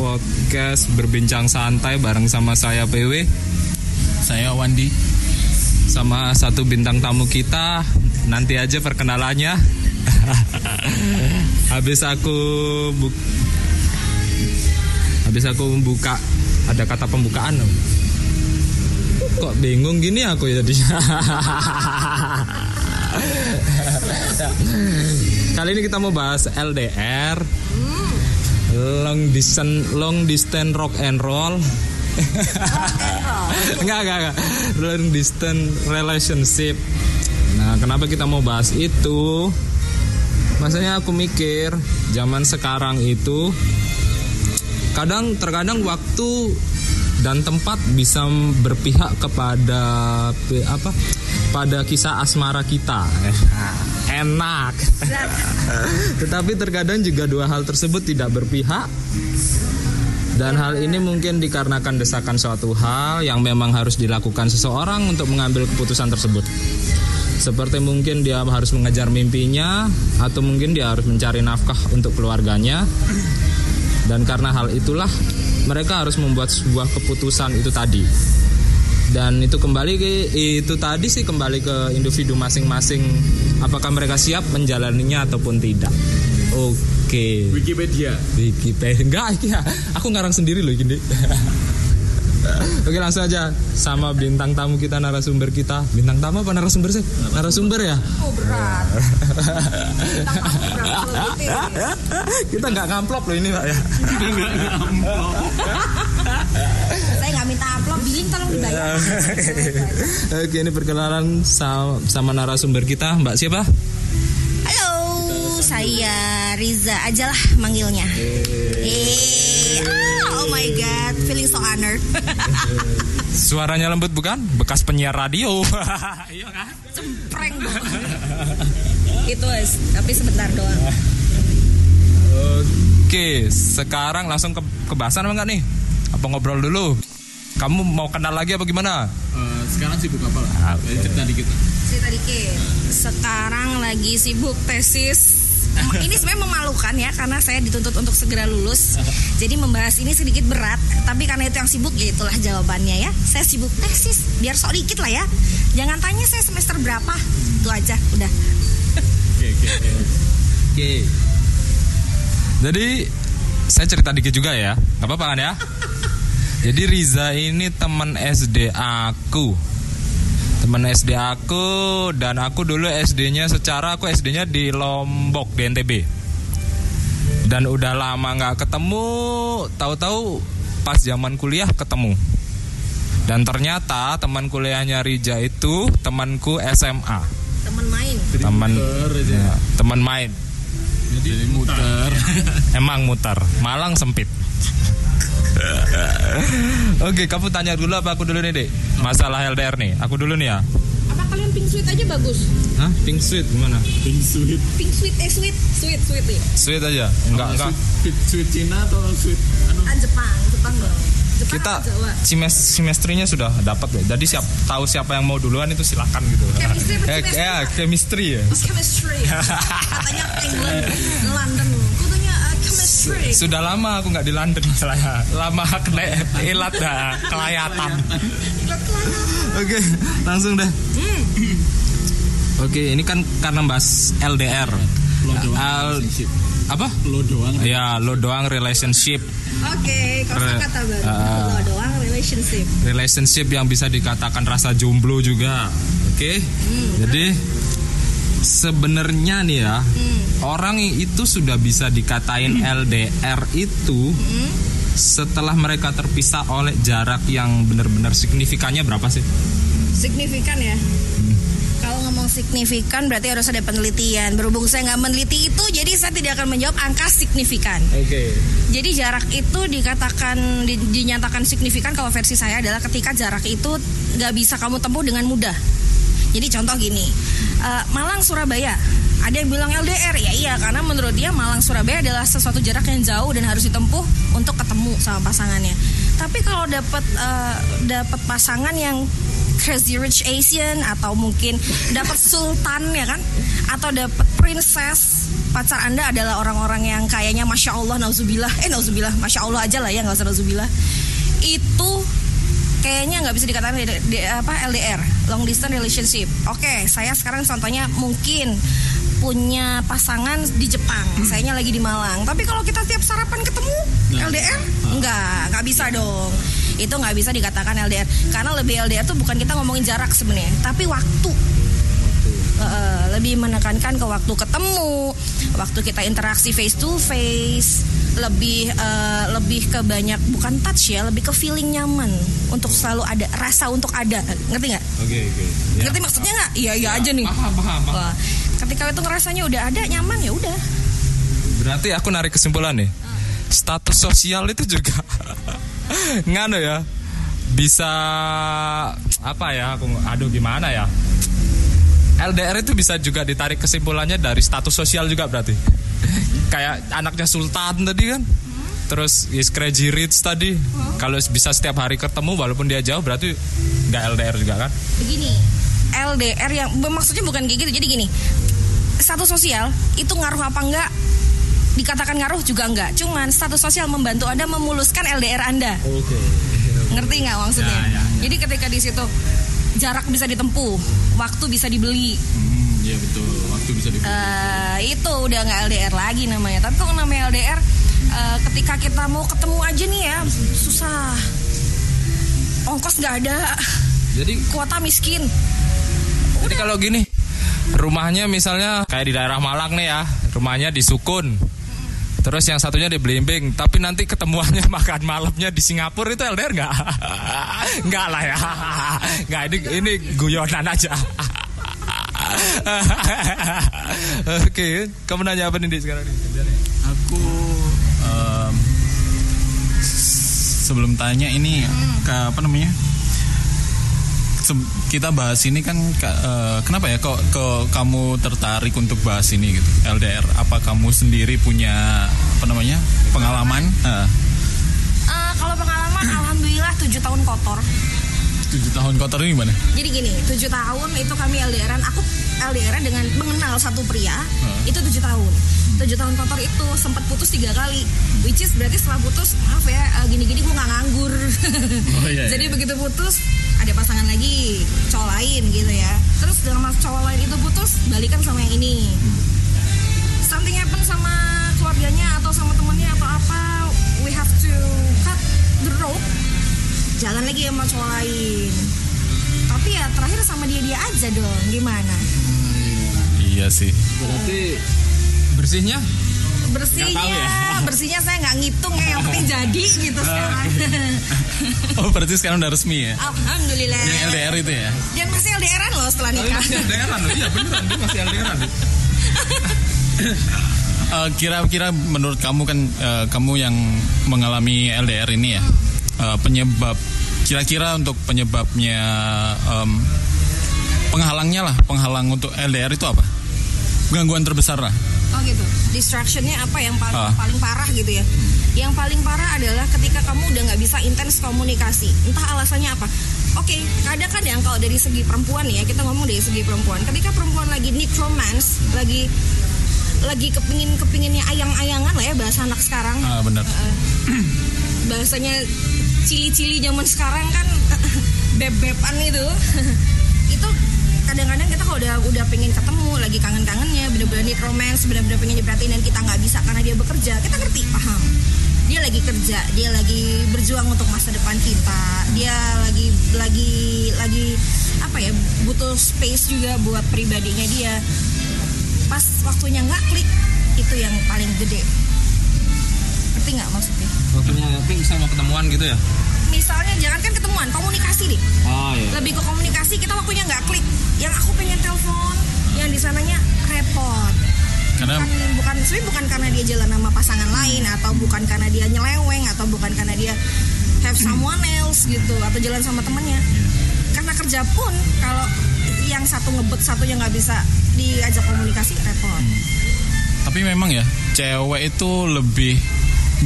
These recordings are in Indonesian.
Podcast Berbincang santai bareng sama saya PW Saya Wandi. Sama satu bintang tamu kita. Nanti aja perkenalannya. Habis aku bu Habis aku membuka Ada kata pembukaan Kok bingung gini aku ya tadi? Kali ini kita mau bahas LDR, long distance, long distance rock and roll. enggak, enggak, enggak. Long distance relationship. Nah, kenapa kita mau bahas itu? Masanya aku mikir zaman sekarang itu kadang terkadang waktu dan tempat bisa berpihak kepada apa pada kisah asmara kita. Enak. Tetapi terkadang juga dua hal tersebut tidak berpihak. Dan hal ini mungkin dikarenakan desakan suatu hal yang memang harus dilakukan seseorang untuk mengambil keputusan tersebut. Seperti mungkin dia harus mengejar mimpinya atau mungkin dia harus mencari nafkah untuk keluarganya. Dan karena hal itulah mereka harus membuat sebuah keputusan itu tadi dan itu kembali ke itu tadi sih kembali ke individu masing-masing. Apakah mereka siap menjalaninya ataupun tidak? Oke. Okay. Wikipedia. Wikipedia. Enggak ya aku ngarang sendiri loh gini. Oke langsung aja. Sama bintang tamu kita narasumber kita. Bintang tamu apa narasumber sih? Narasumber. Ya? Oh berat. Kita nggak ngamplop loh ini pak ya. Nggak tolong dibayar Oke ini perkenalan sama, sama narasumber kita mbak siapa halo saya Riza aja lah manggilnya eh oh my god feeling so honored Suaranya lembut bukan? Bekas penyiar radio. iya kan? Cempreng Itu es, tapi sebentar doang. Oke, sekarang langsung ke, ke bahasan enggak nih? Apa ngobrol dulu? Kamu mau kenal lagi apa gimana? Uh, sekarang sibuk apa lah? Okay. Cerita dikit. Cerita dikit. Sekarang lagi sibuk tesis ini sebenarnya memalukan ya karena saya dituntut untuk segera lulus. Jadi membahas ini sedikit berat, tapi karena itu yang sibuk ya itulah jawabannya ya. Saya sibuk tesis, biar sok dikit lah ya. Jangan tanya saya semester berapa, itu aja udah. Oke oke oke. Jadi saya cerita dikit juga ya, nggak apa-apa kan ya? Jadi Riza ini teman SD aku. Teman SD aku dan aku dulu SD-nya secara aku SD-nya di Lombok di NTB dan udah lama nggak ketemu tahu-tahu pas zaman kuliah ketemu. Dan ternyata teman kuliahnya Rija itu temanku SMA teman main? Teman ya, teman main. Jadi muter. Emang muter. Malang sempit Oke, kamu tanya dulu apa aku dulu nih, Dek? Masalah LDR nih. Aku dulu nih ya. Apa kalian pink sweet aja bagus? Hah? Pink sweet gimana? Pink sweet. Pink sweet eh sweet, sweet sweet ya. Sweet aja. Enggak, apa, enggak. Sweet, sweet Cina atau sweet anu? Ah, Jepang, Jepang dong. Jepang Kita Jawa? semestrinya sudah dapat ya. Jadi siap tahu siapa yang mau duluan itu silakan gitu. Chemistry apa eh, chemistry? ya, chemistry ya. Oh, chemistry. Katanya England, London. Uh. Sudah lama aku nggak di London masalahnya. Lama kena ilat dah, kelayatan. Oke, langsung deh. Hmm. Oke, ini kan karena bahas LDR. Lo doang Al- apa? Lo doang. Ya, lo doang relationship. Oke, kalau Re- kata baru. Ah. Lo doang relationship. Relationship yang bisa dikatakan rasa jomblo juga. Oke. Jadi sebenarnya nih ya, orang itu sudah bisa dikatain LDR itu setelah mereka terpisah oleh jarak yang benar-benar signifikannya berapa sih? Signifikan ya. Kalau ngomong signifikan berarti harus ada penelitian. Berhubung saya nggak meneliti itu, jadi saya tidak akan menjawab angka signifikan. Oke. Jadi jarak itu dikatakan di- dinyatakan signifikan kalau versi saya adalah ketika jarak itu nggak bisa kamu tempuh dengan mudah. Jadi contoh gini, eh, Malang Surabaya, ada yang bilang LDR ya iya karena menurut dia Malang Surabaya adalah sesuatu jarak yang jauh dan harus ditempuh untuk ketemu sama pasangannya. Tapi kalau dapat eh, dapat pasangan yang Crazy Rich Asian atau mungkin dapat sultan ya kan? Atau dapat princess pacar anda adalah orang-orang yang kayaknya masya Allah nauzubillah. Eh nauzubillah. Masya Allah aja lah ya nggak usah nauzubillah. Itu kayaknya nggak bisa dikatakan di, di- apa LDR long distance relationship. Oke saya sekarang contohnya mungkin punya pasangan di Jepang. Sayanya lagi di Malang. Tapi kalau kita tiap sarapan ketemu LDR nggak nggak bisa dong. Itu nggak bisa dikatakan LDR karena lebih LDR tuh bukan kita ngomongin jarak sebenarnya tapi waktu. Eh, lebih menekankan ke waktu ketemu, waktu kita interaksi face to face, lebih eh, lebih ke banyak bukan touch ya, lebih ke feeling nyaman untuk selalu ada rasa untuk ada, ngerti nggak? Oke oke. Ngerti maksudnya nggak? Iya iya aja nih. Paham paham paham. Wah, ketika itu ngerasanya udah ada nyaman ya udah. Berarti aku narik kesimpulan nih. Status sosial itu juga ngano ya. Bisa apa ya? Aku aduh gimana ya? LDR itu bisa juga ditarik kesimpulannya dari status sosial juga berarti. Kayak anaknya Sultan tadi kan. Terus is crazy rich tadi. Kalau bisa setiap hari ketemu walaupun dia jauh berarti nggak LDR juga kan? Begini, LDR yang maksudnya bukan kayak gitu. Jadi gini, status sosial itu ngaruh apa enggak? Dikatakan ngaruh juga enggak. Cuman status sosial membantu Anda memuluskan LDR Anda. Oke. Ngerti nggak maksudnya? Ya, ya, ya. Jadi ketika di situ jarak bisa ditempuh, waktu bisa dibeli, Hmm, iya betul. Waktu bisa eh, itu udah nggak LDR lagi namanya. Tapi kalau namanya LDR, eh, ketika kita mau ketemu aja nih ya susah, ongkos nggak ada, Jadi kuota miskin. Jadi kalau gini, rumahnya misalnya kayak di daerah Malang nih ya, rumahnya di Sukun. Terus yang satunya di Blimbing, tapi nanti ketemuannya makan malamnya di Singapura itu LDR nggak? Nggak lah ya, nggak ini ini guyonan aja. Oke, kamu nanya apa nih sekarang nih? Aku s- sebelum tanya ini ke apa namanya? Se- kita bahas ini kan ka- eh, kenapa ya kok kok kamu tertarik untuk bahas ini gitu LDR? Apa kamu sendiri punya apa namanya pengalaman? Eh, Eh, kalau pengalaman, alhamdulillah 7 tahun kotor. Tujuh tahun kotor ini gimana? Jadi gini, 7 tahun itu kami LDRan. Aku LDRan dengan mengenal satu pria. Itu 7 tahun. 7 tahun kotor itu sempat putus tiga kali. Which is berarti setelah putus, maaf ya, eh, gini-gini gue nggak nganggur. Oh, iya, iya. Jadi begitu putus, ada pasangan lagi, cowok lain gitu ya. Terus dengan cowok lain itu putus, balikan sama yang ini. Something happen sama keluarganya atau sama temennya atau apa, we have to cut the rope jalan lagi sama cowok lain tapi ya terakhir sama dia dia aja dong gimana Iya sih. Berarti bersihnya? bersihnya ya? bersihnya saya nggak ngitung ya yang penting jadi gitu sekarang Oh berarti sekarang udah resmi ya? alhamdulillah Yang LDR itu ya? dan masih LDRan loh setelah nikah Masih LDR loh, iya beneran, dia masih LDR Eh, kira-kira menurut kamu kan eh, kamu yang mengalami LDR ini ya eh, penyebab kira-kira untuk penyebabnya em, penghalangnya lah penghalang untuk LDR itu apa? Gangguan terbesar lah. Oh gitu. Distractionnya apa yang paling Ah. paling parah gitu ya? Yang paling parah adalah ketika kamu udah nggak bisa intens komunikasi. Entah alasannya apa. Oke kadang kan yang kalau dari segi perempuan ya kita ngomong dari segi perempuan. Ketika perempuan lagi need romance lagi lagi kepingin kepinginnya ayang-ayangan lah ya bahasa anak sekarang. Ah, benar. Eh, bahasanya cili-cili zaman sekarang kan beb-beban itu itu kadang-kadang kita kalau udah udah pengen ketemu lagi kangen-kangennya bener-bener need romance bener-bener pengen diperhatiin dan kita nggak bisa karena dia bekerja kita ngerti paham. Dia lagi kerja dia lagi berjuang untuk masa depan kita dia lagi lagi lagi apa ya butuh space juga buat pribadinya dia. Pas waktunya nggak klik itu yang paling gede. Ngerti nggak maksudnya Waktunya ping sama ketemuan gitu ya? misalnya jangan kan ketemuan komunikasi deh Oh iya. lebih ke komunikasi kita waktunya nggak klik. Yang aku pengen telepon yang di sananya repot. Karena bukan bukan sebenarnya bukan karena dia jalan sama pasangan lain atau bukan karena dia nyeleweng atau bukan karena dia have someone else gitu atau jalan sama temennya. Karena kerja pun kalau yang satu ngebet satunya nggak bisa diajak komunikasi repot. Tapi memang ya cewek itu lebih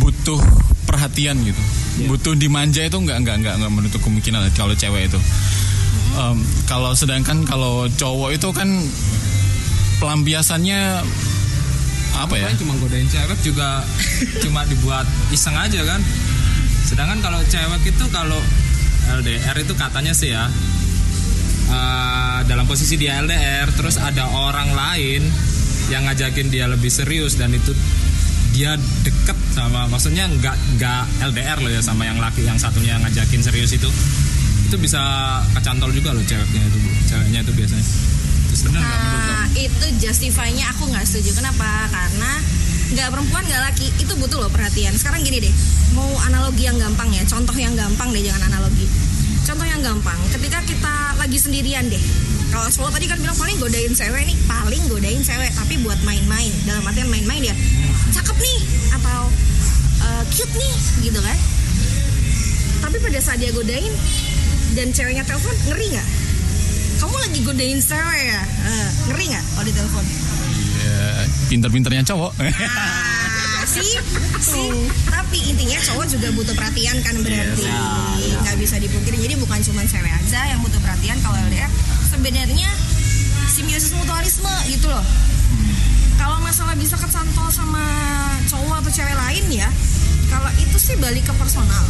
butuh perhatian gitu butuh dimanja itu nggak nggak nggak nggak menutup kemungkinan kalau cewek itu Em, kalau sedangkan kalau cowok itu kan pelampiasannya apa ya? Cuma godain cewek juga cuma dibuat iseng aja kan. Sedangkan kalau cewek itu kalau LDR itu katanya sih ya eh, dalam posisi dia LDR terus ada orang lain yang ngajakin dia lebih serius dan itu dia deket sama maksudnya nggak nggak LDR loh ya sama yang laki yang satunya ngajakin serius itu itu bisa kecantol juga loh ceweknya itu ceweknya itu biasanya itu benar? Nah, itu justify-nya aku nggak setuju. Kenapa? Karena nggak perempuan nggak laki itu butuh loh perhatian. Sekarang gini deh, mau analogi yang gampang ya, contoh yang gampang deh, jangan analogi. Contoh yang gampang, ketika kita lagi sendirian deh. Kalau Solo tadi kan bilang paling godain cewek nih, paling godain cewek, tapi buat main-main. Dalam artian main-main ya, cakep nih atau eh, cute nih, gitu kan? Tapi pada saat dia godain dan ceweknya telepon, ngeri nggak? Kamu lagi godain cewek ya? Eh, ngeri nggak kalau ditelepon? Iya, pinter-pinternya cowok. Ah, sih, sih. Tapi intinya cowok juga butuh perhatian kan berarti nggak bisa dipungkiri. Jadi bukan cuma cewek aja yang butuh perhatian kalau LDR. Sebenarnya simbiosis mutualisme gitu loh. Kalau masalah bisa kecantol sama cowok atau cewek lain ya, kalau itu sih balik ke personal.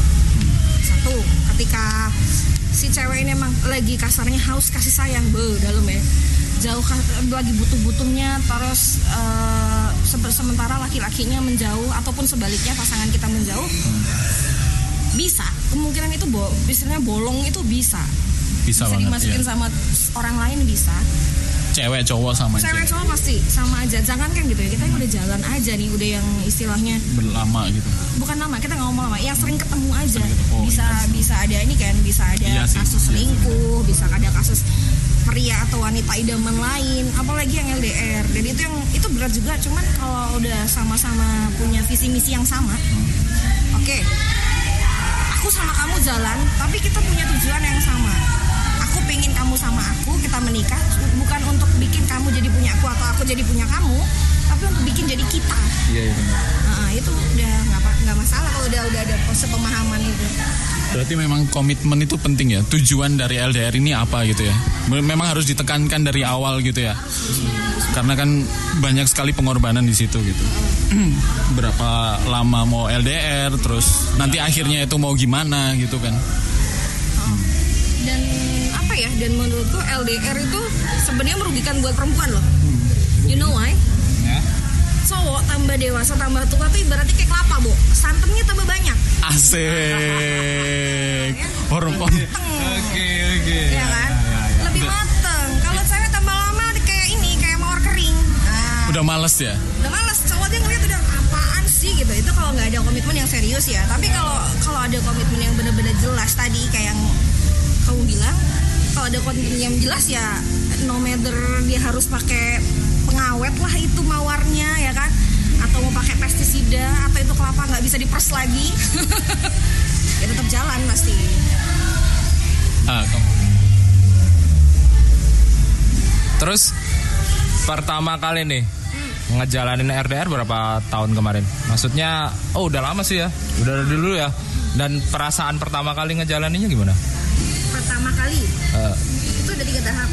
Satu, ketika si cewek ini emang lagi kasarnya haus kasih sayang, be dalam ya jauh lagi butuh-butuhnya terus se- sementara laki-lakinya menjauh ataupun sebaliknya pasangan kita menjauh bisa kemungkinan itu bo istilahnya bolong itu bisa Bisa banget. dimasukin iya. sama orang lain bisa. Cewek cowok sama cewek cewek cowok pasti sama aja. Jangan kan gitu ya kita ini udah jalan aja nih udah yang istilahnya berlama gitu. bukan lama kita nggak ngomong lama yang sering ketemu aja. Sering ketemu, oh, bisa bisa ada ini kan bisa ada Iya sih, kasus iya selingkuh bisa ada kasus pria atau wanita idaman lain apalagi yang LDR dan itu yang itu berat juga cuman kalau udah sama-sama punya visi misi yang sama Hmm. oke. Aku sama kamu jalan tapi kita punya tujuan yang sama pengen kamu sama aku kita menikah bukan untuk bikin kamu jadi punya aku atau aku jadi punya kamu tapi untuk bikin jadi kita Iya iya benar. Nah, itu udah nggak apa- nggak masalah kalau udah udah ada sepemahaman itu. Berarti memang komitmen itu penting ya. Tujuan dari LDR ini apa gitu ya. Me- Memang harus ditekankan dari awal gitu ya. Karena kan banyak sekali pengorbanan di situ gitu. Berapa lama mau LDR terus nanti akhirnya itu mau gimana gitu kan. Dan apa ya? Dan menurutku LDR itu sebenarnya merugikan buat perempuan loh. You know why? Ya. Cowok tambah dewasa tambah tua tuh ibaratnya kayak kelapa, Bu. Santannya tambah banyak. Asik. Hormon. Oke oke. ya kan? Lebih mateng. Kalau cewek tambah lama kayak ini, kayak mawar kering. Nah, Udah males ya. udah males cowok dia ngeliat udah apaan sih gitu itu kalau nggak ada komitmen yang serius ya tapi kalau kalau ada komitmen yang benar-benar jelas tadi kayak yang kamu bilang kalau ada komitmen yang jelas ya no matter dia harus pakai pengawet lah itu mawarnya ya kan atau mau pakai pestisida atau itu kelapa nggak bisa diperes lagi ya tetap jalan pasti Ah. Terus pertama kali nih ngejalanin RDR berapa tahun kemarin? Maksudnya, oh udah lama sih ya, udah dari dulu ya. Dan perasaan pertama kali ngejalaninnya gimana? Pertama kali. Eh, itu ada tiga tahap.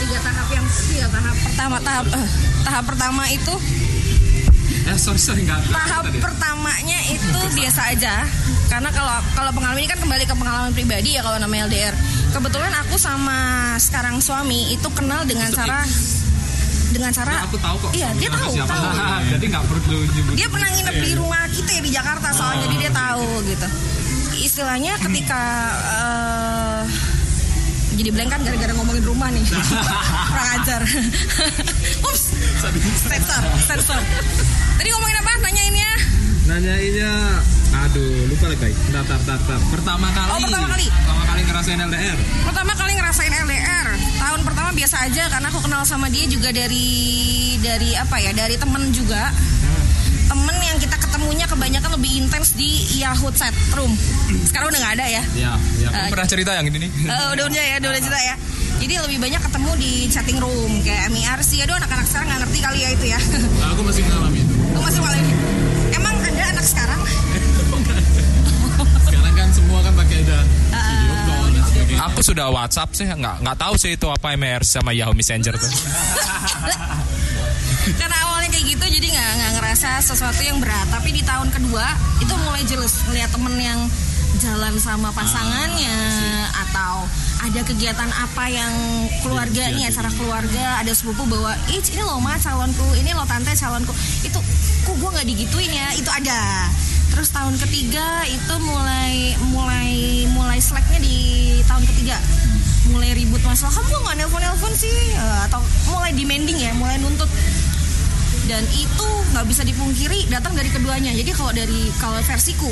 Tiga tahap yang tiga tahap. Pertama tahap eh, tahap pertama itu eh sorry sorry nggak. tahap pertamanya itu biasa aja. Karena kalau kalau pengalaman ini kan kembali ke pengalaman pribadi ya kalau namanya LDR kebetulan aku sama sekarang suami itu kenal dengan cara dengan cara Aku tahu kok. iya dia tahu Siapa? tahu. Jadi nggak perlu nyebut. dia pernah nginep di rumah kita ya di Jakarta soalnya jadi dia tahu gitu istilahnya ketika eh, jadi blank kan gara-gara ngomongin rumah nih kurang ajar ups sensor sensor tadi ngomongin apa nanyainnya Nanyainnya, aduh lupa lagi guys. Tar, tar, tar, tar. Pertama kali. Oh, pertama kali. Pertama kali ngerasain LDR. pertama kali ngerasain LDR tahun pertama biasa aja karena aku kenal sama dia juga dari dari apa ya dari temen juga temen yang kita ketemunya kebanyakan lebih intens di Yahoo chat room sekarang udah nggak ada ya Ya, ya. Eh, pernah cerita yang ini nih. Eh, udah udah ya udah udah cerita ya jadi lebih banyak ketemu di chatting room kayak MIRC aduh anak-anak sekarang nggak ngerti kali ya itu ya Aku masih mengalami itu. lu masih malah emang anda anak sekarang Sekarang kan semua kan pakai ada video call dan sebagainya. Aku sudah WhatsApp sih, nggak nggak tahu sih itu apa MR sama Yahoo Messenger tuh. karena awalnya gitu jadi nggak nggak ngerasa sesuatu yang berat. Tapi di tahun kedua itu mulai jelas ngeliat temen yang jalan sama pasangannya atau ada kegiatan apa yang keluarga nih acara keluarga ada sepupu bawa ih ini lo ma calonku ini lo tante calonku. Itu kok gue nggak digituin ya? Itu ada. Terus tahun ketiga itu mulai mulai mulai slacknya di tahun ketiga. Mulai ribut masalah. Kamu nggak nelpon nelpon sih? Eh, atau mulai demanding ya mulai nuntut dan itu nggak bisa dipungkiri datang dari keduanya. Jadi kalau dari kalau versiku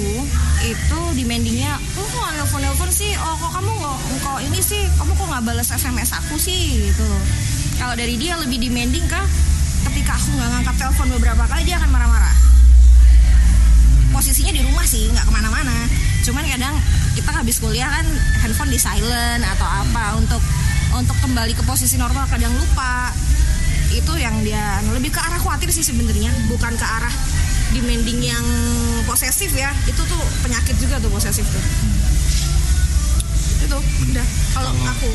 itu demandingnya oh kok nelfon nelfon sih? Oh kok kamu nggak kok ini sih kamu kok nggak balas sms aku sih? Gitu. Kalau dari dia lebih demanding kah ketika aku nggak ngangkat telepon beberapa kali dia akan marah-marah. Posisinya di rumah sih nggak ke mana-mana. Cuman kadang kita habis kuliah kan handphone di silent atau apa untuk untuk kembali ke posisi normal kadang lupa itu yang dia lebih ke arah khawatir sih sebenarnya bukan ke arah demanding yang posesif ya itu tuh penyakit juga tuh posesif tuh itu udah kalau aku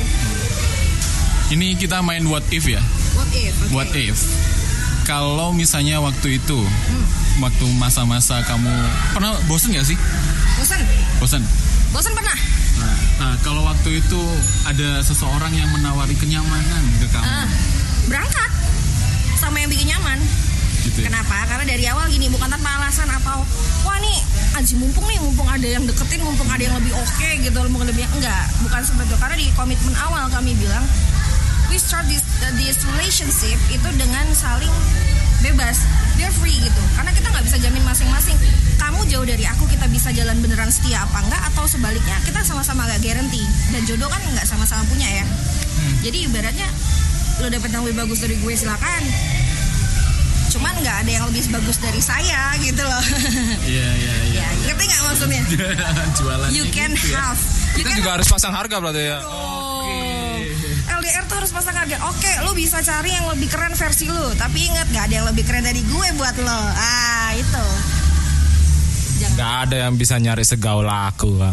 Ini kita main what if ya. what if oke. What if? Kalau misalnya waktu itu, Hmm. waktu masa-masa kamu pernah bosen gak sih? bosan Bosen. bosan pernah Nah, nah, kalau waktu itu ada seseorang yang menawari kenyamanan ke kamu, Ah, berangkat sama yang bikin nyaman. Gitu ya? Kenapa? Karena dari awal gini bukan tanpa alasan atau wah nih anjing mumpung nih mumpung ada yang deketin mumpung ada yang lebih oke gitu mumpung lebih enggak. Bukan seperti itu. Karena di komitmen awal kami bilang we start this this relationship itu dengan saling bebas. They're free gitu. Karena kita nggak bisa jamin masing-masing. Kamu jauh dari aku kita bisa jalan beneran setia apa enggak atau sebaliknya kita sama-sama gak guarantee. Dan jodoh kan nggak sama-sama punya ya. Jadi ibaratnya lo dapet yang lebih bagus dari gue silakan cuman nggak ada yang lebih bagus dari saya gitu loh Iya, iya, iya. ya ngerti nggak maksudnya Jualan you can have you Kita can juga harus pasang harga berarti ya. Oh. LDR tuh harus pasang harga. Oke, lu bisa cari yang lebih keren versi lu, tapi ingat gak ada yang lebih keren dari gue buat lo. Ah, itu. Jangan. Gak ada yang bisa nyari segaul aku. nah,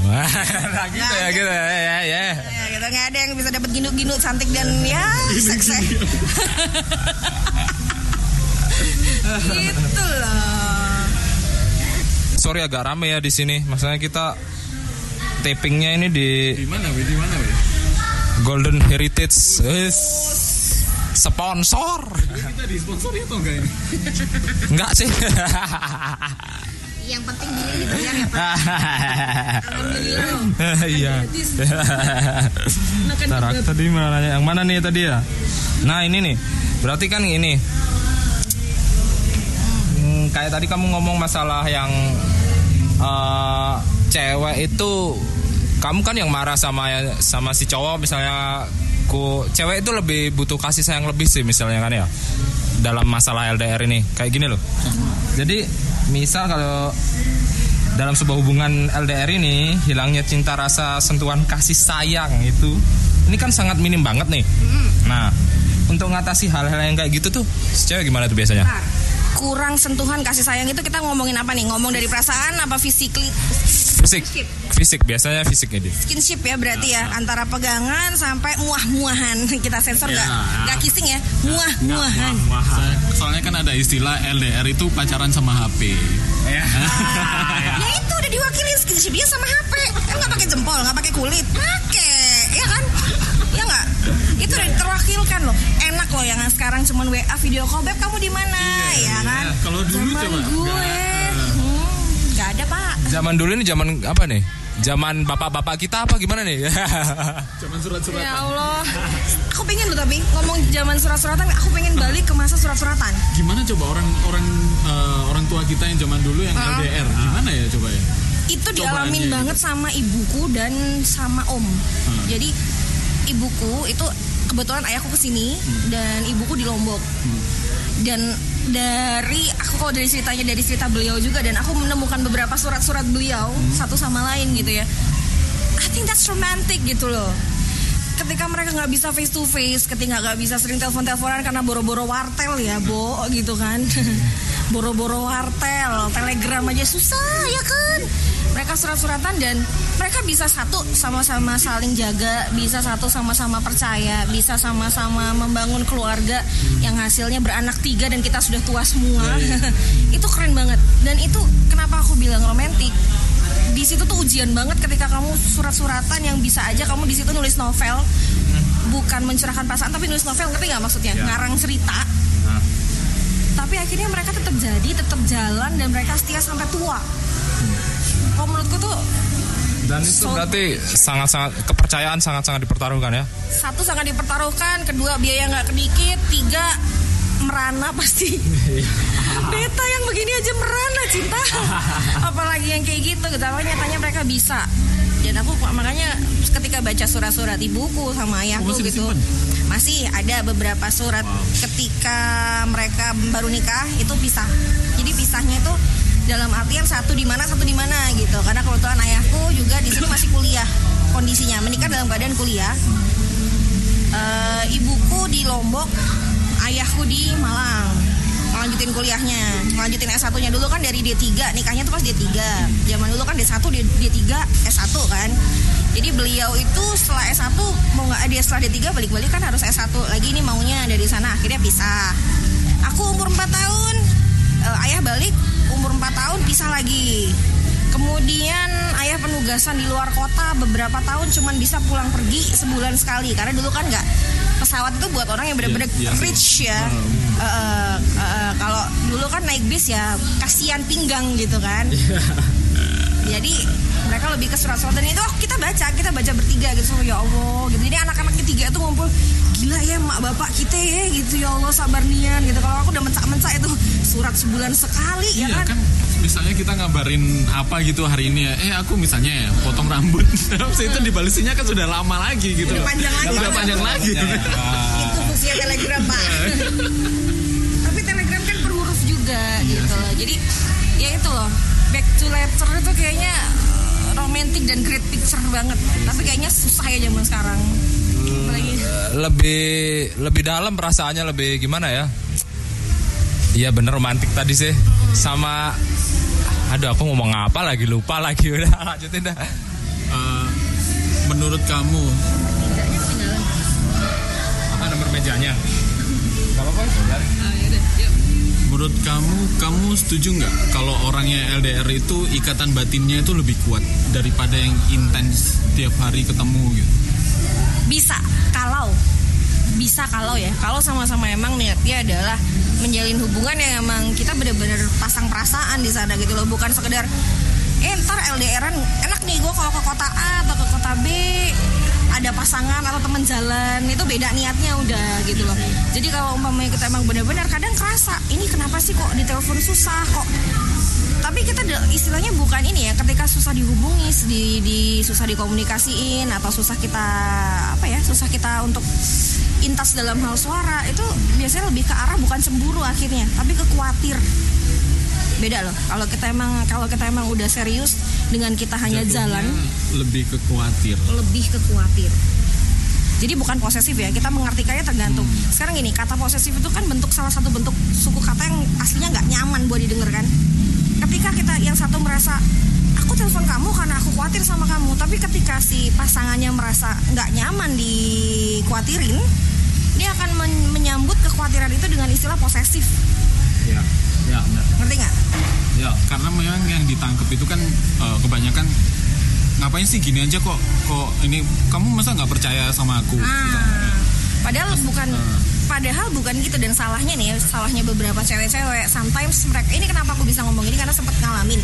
gitu ya, gitu ya, ya, ya. Ya, gitu nggak ada yang bisa dapat ginuk-ginuk cantik dan ya seks. gitu loh. Sorry agak rame ya di sini. Maksudnya kita tapingnya ini di Di mana, Wi? Di mana, Wi? Golden Heritage Wis. sponsor. Kita disponsori atau enggak ini? Enggak sih. Yang penting dia dibayar ya Pak. Iya. Ntar aku tadi mana nanya yang mana nih tadi ya? Nah ini nih, berarti kan ini. Hmm, kayak tadi kamu ngomong masalah yang eh, cewek itu, kamu kan yang marah sama sama si cowok misalnya, ku cewek itu lebih butuh kasih sayang lebih sih misalnya kan ya dalam masalah LDR ini kayak gini loh. Jadi misal kalau dalam sebuah hubungan LDR ini hilangnya cinta rasa sentuhan kasih sayang itu ini kan sangat minim banget nih. Nah, untuk ngatasi hal-hal yang kayak gitu tuh cewek gimana tuh biasanya? Kurang sentuhan kasih sayang itu kita ngomongin apa nih? Ngomong dari perasaan apa physically? Fisik. Fisik biasanya fisik ini. skinship ya berarti ya antara pegangan sampai muah-muahan. Kita sensor nggak? Nggak kissing ya? Muah-muahan. Soalnya- Soalnya kan ada istilah LDR itu pacaran sama HP. Ya. ya. Itu udah diwakilin skinship dia sama HP kan nggak pakai jempol nggak pakai kulit. Pakai ya kan? ya itu udah terwakilkan loh enak loh yang sekarang cuman WA video call beb kamu di mana ya kan Kalau dulu Zaman coba, gue nggak. hmm, ada pak Zaman dulu ini zaman apa nih? Zaman bapak-bapak kita apa gimana nih? Cuman surat-suratan. ya Allah aku pengen loh tapi ngomong zaman surat-suratan aku pengen balik ke masa surat-suratan Gimana coba orang orang eh, orang tua kita yang zaman dulu yang Ah. LDR? Gimana ya coba ya? itu Cobaannya dialamin gitu. banget sama ibuku dan sama om. Hmm. Jadi ibuku itu kebetulan ayahku ke sini dan ibuku di Lombok. Dan dari aku kalau dari ceritanya dari cerita beliau juga dan aku menemukan beberapa surat-surat beliau satu sama lain gitu ya. I think that's romantic gitu loh. Ketika mereka nggak bisa face to face, ketika nggak bisa sering telepon-teleponan karena boro-boro wartel ya, bo gitu kan. boro-boro wartel, telegram aja susah ya kan. mereka surat-suratan dan mereka bisa satu sama-sama saling jaga bisa satu sama-sama percaya bisa sama-sama membangun keluarga yang hasilnya beranak tiga dan kita sudah tua semua. Itu keren banget. Dan itu kenapa aku bilang romantis di situ tuh ujian banget ketika kamu surat-suratan yang bisa aja kamu di situ nulis novel. Bukan mencurahkan perasaan tapi nulis novel ngerti nggak maksudnya? Ya. ngarang cerita. Nah, tapi akhirnya mereka tetap jadi tetap jalan dan mereka setia sampai tua. Kalau menurutku tuh dan itu So- berarti sangat-sangat kepercayaan sangat-sangat dipertaruhkan ya. satu sangat dipertaruhkan kedua biaya nggak kedikit tiga merana pasti. Beta yang begini aja merana cinta. Apalagi yang kayak gitu gitu apa nyatanya mereka bisa? Dan aku makanya ketika baca surat-surat ibuku sama ayahku masih gitu masih ada beberapa surat ketika mereka baru nikah itu pisah. Jadi pisahnya itu dalam artian satu di mana satu di mana gitu karena kebetulan ayahku juga di sini masih kuliah kondisinya menikah dalam keadaan kuliah Eh, ibuku di Lombok, ayahku di Malang. Lanjutin kuliahnya, lanjutin S1-nya dulu kan dari D3, nikahnya tuh pas D3. Zaman dulu kan D1, D, D3, S1 kan. Jadi beliau itu setelah S1 mau nggak dia setelah D3 balik-balik kan harus S1 lagi ini maunya dari sana akhirnya pisah. Aku umur 4 tahun, eh, ayah balik umur 4 tahun pisah lagi. Kemudian ayah penugasan di luar kota beberapa tahun cuman bisa pulang pergi sebulan sekali karena dulu kan nggak pesawat itu buat orang yang benar-benar Iya, iya sih. rich ya. Eh, eh, eh, kalau dulu kan naik bis ya kasihan pinggang gitu kan. Jadi mereka lebih ke surat-suratan itu oh, kita baca, kita baca bertiga gitu oh, ya Allah gitu. Jadi anak-anak ketiga itu ngumpul gila ya mak bapak kita ya gitu ya Allah sabar nian gitu. Kalau aku udah mencak-mencak itu surat sebulan sekali ya Iya kan. kan misalnya kita ngabarin apa gitu hari ini ya Eh aku misalnya ya potong rambut. Terus itu dibalisinya kan sudah lama lagi gitu Udah panjang lagi. Udah panjang lagi. itu fungsinya telegram pak. Tapi telegram kan per huruf juga gitu. loh jadi ya itu loh back to letter itu kayaknya eh, romantic dan great picture banget. Tapi kayaknya susah ya zaman sekarang lebih lebih dalam perasaannya lebih gimana ya? Iya bener romantis tadi sih. Sama aduh aku ngomong apa lagi lupa lagi udah lanjutin dah. Eh, Menurut kamu Apa nomor mejanya? Gak apa-apa. Menurut kamu Kamu setuju nggak Kalau orangnya LDR itu Ikatan batinnya itu lebih kuat Daripada yang intens Tiap hari ketemu gitu bisa kalau. Bisa kalau ya. Kalau sama-sama emang niatnya adalah menjalin hubungan yang emang kita bener-bener pasang perasaan di sana gitu loh. Bukan sekedar eh ntar LDRan enak nih gue kalau ke kota A atau ke kota B ada pasangan atau teman jalan. Itu beda niatnya udah gitu loh. Jadi kalau umpamanya kita emang benar-benar kadang kerasa ini kenapa sih kok di telepon susah? Kok istilahnya bukan ini ya ketika susah dihubungi di, di susah dikomunikasiin atau susah kita apa ya susah kita untuk intas dalam hal suara itu biasanya lebih ke arah bukan cemburu akhirnya tapi ke khawatir. Beda loh kalau kita emang kalau kita emang udah serius dengan kita hanya Jatuhnya jalan Lebih ke khawatir. lebih ke khawatir. Jadi bukan posesif ya kita mengartikannya tergantung. Sekarang gini kata posesif itu kan bentuk salah satu bentuk suku kata yang aslinya nggak nyaman buat didengar kan ketika kita yang satu merasa aku telepon kamu karena aku khawatir sama kamu tapi ketika si pasangannya merasa nggak nyaman dikhawatirin dia akan men- menyambut kekhawatiran itu dengan istilah posesif Ya. Ya benar ngerti nggak Ya, karena memang yang ditangkap itu kan eh, kebanyakan ngapain sih gini aja kok kok ini kamu masa nggak percaya sama aku? Ah, padahal bukan padahal bukan gitu dan salahnya nih salahnya beberapa cewek-cewek. Sometimes mereka ini kenapa aku bisa ngomong ini? Karena sempat ngalamin.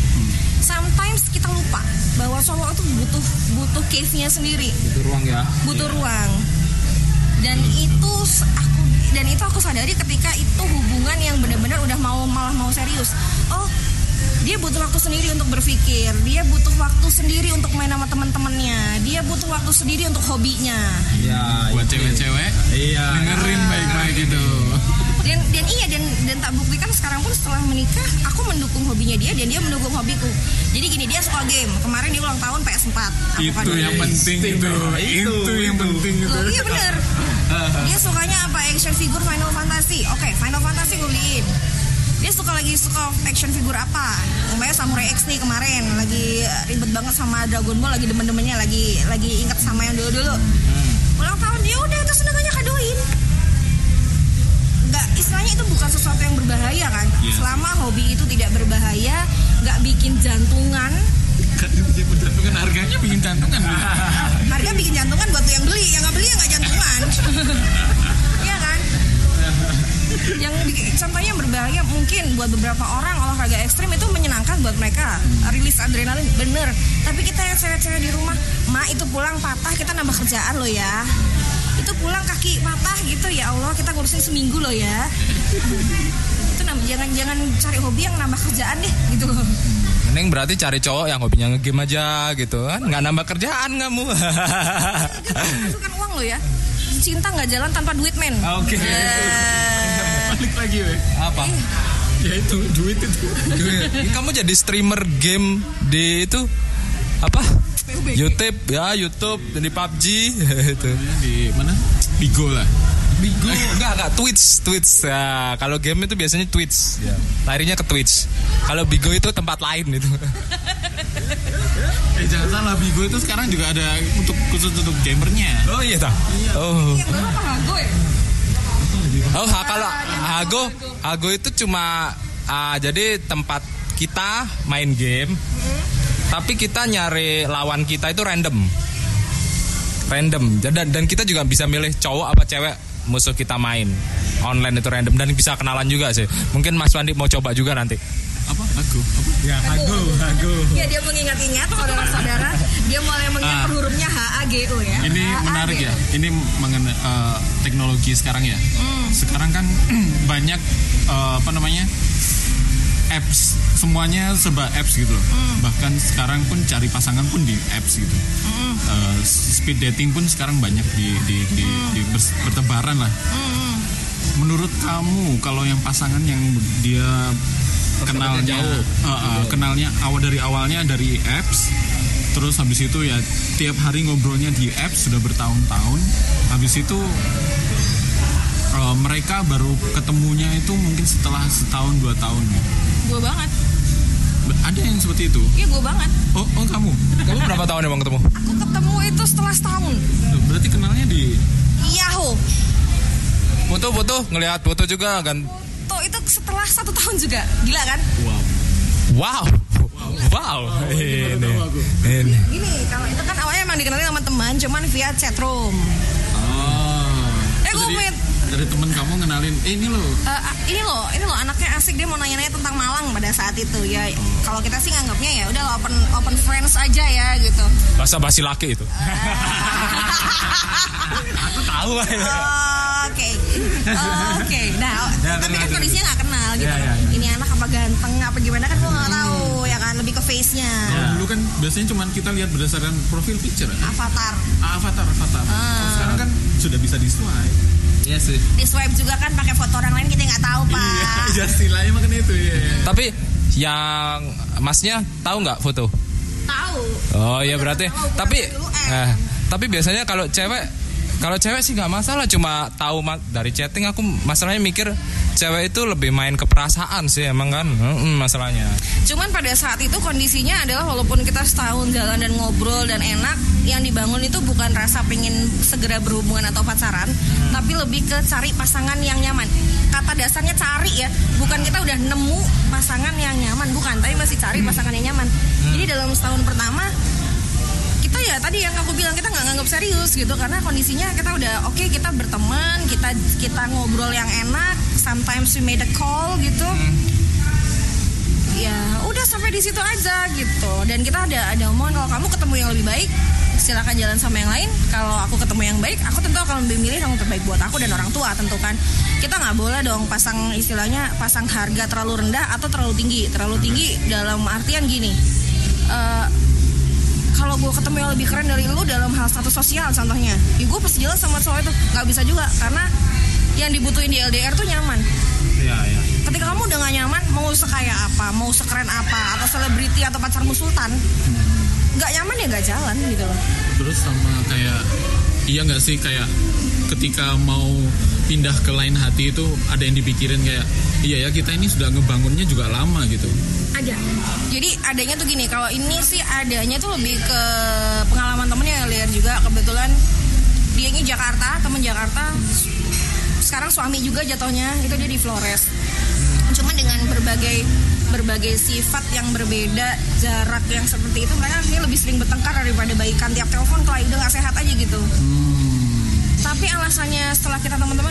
Sometimes kita lupa bahwa cowok itu butuh butuh cave-nya sendiri. Itu ruang ya. butuh ruang. Dan itu aku dan itu aku sadari ketika itu hubungan yang benar-benar udah mau malah mau serius. Oh dia butuh waktu sendiri untuk berpikir. Dia butuh waktu sendiri untuk main sama teman-temannya. Dia butuh waktu sendiri untuk hobinya. Ya. Buat cewek-cewek? Iya. dengerin baik-baik gitu. dan dan iya dan dan tak buktikan sekarang pun setelah menikah aku mendukung hobinya dia dan dia mendukung hobiku. Jadi gini dia suka game. Kemarin dia ulang tahun PS4 aku Itu kan- yang penting itu. Itu, Itu yang itu. penting itu. Loh, iya bener. Dia sukanya apa? Action figure Final Fantasy. Oke Final Fantasy gue beliin dia suka lagi suka action figure apa? Umpamanya Samurai X nih kemarin lagi ribet banget sama Dragon Ball lagi demen-demennya lagi lagi inget sama yang dulu-dulu. Ulang tahun dia udah itu senengannya kadoin. Nggak istilahnya itu bukan sesuatu yang berbahaya kan? Iya. selama hobi itu tidak berbahaya nggak bikin jantungan. Kan bikin jantungan harganya bikin jantungan. harga bikin jantungan buat yang beli yang nggak beli ya nggak jantungan yang contohnya berbahaya mungkin buat beberapa orang olahraga ekstrim itu menyenangkan buat mereka rilis adrenalin bener tapi kita yang cewek-cewek di rumah ma itu pulang patah kita nambah kerjaan loh ya itu pulang kaki patah gitu ya Allah kita ngurusin seminggu loh ya itu jangan jangan cari hobi yang nambah kerjaan deh gitu loh Mending berarti cari cowok yang hobinya ngegame aja gitu kan Nggak nambah kerjaan kamu menghasilkan uang loh ya cinta nggak jalan tanpa duit men Oke. Eh, Balik lagi weh. Apa? Ya itu duit itu. Ini kamu jadi streamer game di itu apa? YouTube ya YouTube dan di PUBG itu. Di mana? Bigo lah. Bigo enggak enggak. Twitch Twitch ya kalau game itu biasanya Twitch ya. larinya ke Twitch kalau Bigo itu tempat lain itu. Eh jangan salah. Bigo itu sekarang juga ada untuk khusus untuk gamernya. oh iya oh. Baru apa Hago ya? Oh ha- kalau Hago Hago itu cuma ah, jadi tempat kita main game. Tapi kita nyari lawan kita itu random. Random. Dan dan kita juga bisa milih cowok apa cewek musuh kita main online itu random dan bisa kenalan juga sih mungkin Mas Wandi mau coba juga nanti Apa? Aku. Apa? ya Hago Hago Ya dia mengingat-ingat saudara-saudara Dia mulai mengingat Ah. per hurufnya H A G O ya Ini H, A, menarik ya. Ini mengenai eh, teknologi sekarang ya. Sekarang kan banyak eh, apa namanya apps. Semuanya serba apps gitu loh. Bahkan sekarang pun cari pasangan pun di apps gitu. Eh, speed dating pun sekarang banyak di di, di, di bers- bertebaran lah. Menurut kamu kalau yang pasangan yang dia kenalnya jauh. eh, eh, kenalnya awal dari awalnya dari apps terus habis itu ya tiap hari ngobrolnya di apps sudah bertahun-tahun habis itu eh, mereka baru ketemunya itu mungkin setelah setahun dua tahun Gue banget. Ada yang seperti itu? Iya gue banget. Oh oh kamu? Kamu berapa tahun emang ketemu? Aku ketemu itu setelah setahun. Loh, berarti kenalnya di Yahoo. Foto-foto ngelihat foto juga kan? Tuh itu setelah satu tahun juga. Gila kan? Wow. Wow. Wow. Ini ini. Gini kalau itu kan awalnya emang dikenalin sama teman Cuman via chatroom oh Eh, gue jadi dari temen kamu ngenalin eh, ini loh Eh, ah, ini loh, ini loh anaknya asik dia mau nanya-nanya tentang Malang pada saat itu ya. Kalau kita sih nganggapnya ya udah open open friends aja ya gitu. bahasa basi laki itu aku tahu Oke, oke. Nah, Ya, tapi kan kondisinya nggak kenal gitu. Ya, ya, ya. Ini anak apa ganteng apa gimana kan gua nggak tahu ya kan lebih ke face-nya. Kalau dulu kan biasanya cuma kita lihat berdasarkan profil picture kan? Avatar. Ah, avatar avatar Ah. sekarang kan sudah bisa di swipe iya sih Di swipe juga kan pakai foto orang lain kita nggak tahu, Pak. iya istilahnya makan itu ya tapi yang masnya tahu nggak foto Tahu. oh iya berarti Tahu, tapi M. eh, tapi biasanya kalau cewek kalau cewek sih nggak masalah cuma tahu ma- dari chatting aku masalahnya mikir cewek itu lebih main ke perasaan sih emang kan? Mm-mm, masalahnya. Cuman pada saat itu kondisinya adalah walaupun kita setahun jalan dan ngobrol dan enak, yang dibangun itu bukan rasa pengen segera berhubungan atau pacaran, tapi lebih ke cari pasangan yang nyaman. Kata dasarnya cari ya, bukan kita udah nemu pasangan yang nyaman, bukan, tapi masih cari pasangan yang nyaman. Jadi dalam setahun pertama kita ya tadi yang aku bilang kita nggak nganggap serius gitu. Karena kondisinya kita udah oke kita berteman kita kita ngobrol yang enak sometimes we made a call gitu. Ya udah sampai di situ aja gitu. Dan kita ada ada omongan kalau kamu ketemu yang lebih baik silakan jalan sama yang lain. Kalau aku ketemu yang baik aku tentu akan lebih milih yang terbaik buat aku dan orang tua tentu kan. Kita nggak boleh dong pasang istilahnya pasang harga terlalu rendah atau terlalu tinggi. Terlalu tinggi dalam artian gini eh, kalau gue ketemu yang lebih keren dari lu dalam hal status sosial contohnya. Ya gue pasti jelas sama cowok itu nggak bisa juga karena yang dibutuhin di LDR tuh nyaman. Iya iya. Ketika kamu udah gak nyaman mau sekaya apa mau sekeren apa atau selebriti atau pacarmu sultan nggak nyaman ya nggak jalan gitu loh. Terus sama kayak iya nggak sih kayak ketika mau pindah ke lain hati itu ada yang dipikirin kayak iya ya kita ini sudah ngebangunnya juga lama gitu. Ada. Jadi adanya tuh gini kalau ini sih adanya tuh lebih ke pengalaman temennya yang lihat juga. Kebetulan dia ini Jakarta temen Jakarta. Sekarang suami juga jatuhnya itu dia di Flores. Cuma dengan berbagai berbagai sifat yang berbeda jarak yang seperti itu mereka ini lebih sering bertengkar daripada baikan. Tiap telepon kalau udah nggak sehat aja gitu tapi alasannya setelah kita teman-teman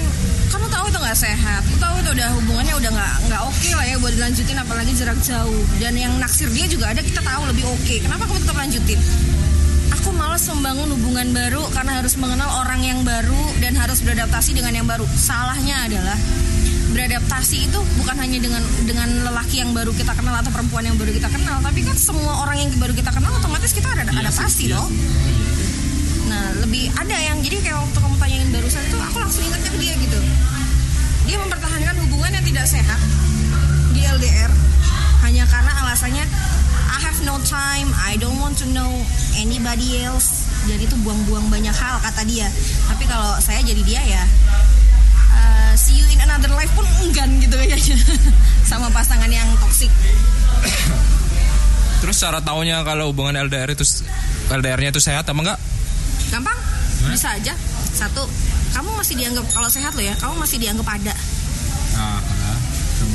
kamu tahu itu nggak sehat? Kamu tahu itu udah hubungannya udah nggak nggak oke lah ya buat dilanjutin apalagi jarak jauh. Dan yang naksir dia juga ada kita tahu lebih oke. Kenapa kamu tetap lanjutin? Aku malas membangun hubungan baru karena harus mengenal orang yang baru dan harus beradaptasi dengan yang baru. Salahnya adalah beradaptasi itu bukan hanya dengan dengan lelaki yang baru kita kenal atau perempuan yang baru kita kenal tapi kan semua orang yang baru kita kenal otomatis kita ada Iya adaptasi iya loh sih. Nah, lebih ada yang jadi kayak waktu kamu tanyain barusan itu aku langsung ingatnya ke dia gitu. Dia mempertahankan hubungan yang tidak sehat di LDR hanya karena alasannya I have no time, I don't want to know anybody else. Jadi itu buang-buang banyak hal kata dia. Tapi kalau saya jadi dia ya uh, see you in another life pun enggan gitu kayaknya sama pasangan yang toksik. Terus cara taunya kalau hubungan LDR itu LDR-nya itu sehat apa enggak? Gampang, bisa aja. Satu, kamu masih dianggap kalau sehat lo ya, kamu masih dianggap ada. Ah, ah.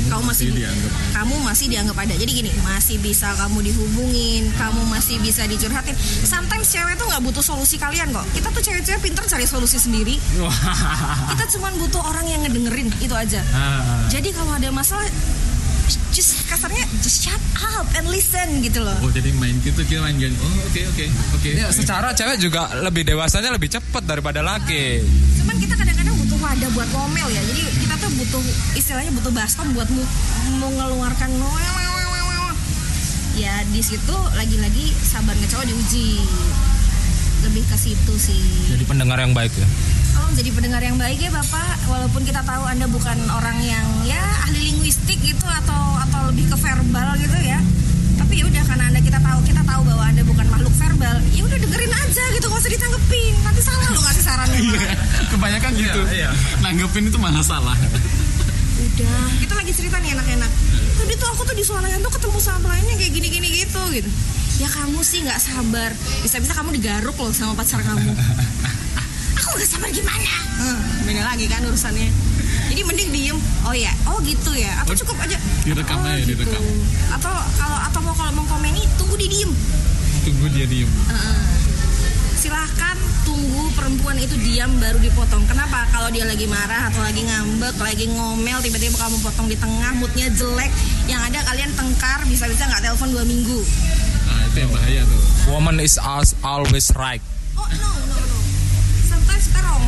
kamu masih di- dianggap kamu masih dianggap ada jadi gini masih bisa kamu dihubungin kamu masih bisa dicurhatin sometimes cewek tuh nggak butuh solusi kalian kok kita tuh cewek-cewek pinter cari solusi sendiri kita cuma butuh orang yang ngedengerin itu aja Ah. jadi kalau ada masalah just kasarnya just shut up and listen gitu loh Oh jadi main gitu kita main game. Oh oke oke oke. Ya, secara cewek juga lebih dewasanya lebih cepat daripada laki. cuman kita kadang-kadang butuh wadah buat ngomel ya jadi kita tuh butuh istilahnya butuh baskom buat mu- mengeluarkan ya di situ lagi-lagi sabar ngecowok diuji lebih ke situ sih Jadi pendengar yang baik ya. Tolong jadi pendengar yang baik ya bapak walaupun kita tahu anda bukan orang yang ya ahli linguistik gitu atau atau lebih ke verbal gitu ya tapi ya udah karena anda kita tahu kita tahu bahwa anda bukan makhluk verbal ya udah dengerin aja gitu gak usah ditanggepin nanti salah lo kasih sarannya malah. Kebanyakan gitu. iya. Nanggepin itu malah salah. udah kita lagi cerita nih enak-enak tadi tuh aku tuh di Swalayan tuh ketemu sama lainnya kayak gini-gini gitu gitu ya kamu sih nggak sabar bisa-bisa kamu digaruk loh sama pacar kamu aku nggak sabar gimana hmm, beda lagi kan urusannya jadi mending diem oh ya oh gitu ya atau Oh, cukup aja direkam oh, aja, direkam. atau kalau atau mau kalau mau komeni tunggu di diem Tunggu dia diem. Heeh. silahkan tunggu perempuan itu diam baru dipotong. Kenapa? Kalau dia lagi marah atau lagi ngambek, lagi ngomel, tiba-tiba kamu potong di tengah, moodnya jelek, yang ada kalian tengkar, bisa-bisa nggak telepon dua minggu. Nah itu yang bahaya tuh. Woman is always right. Oh no no no. Sometimes kita wrong.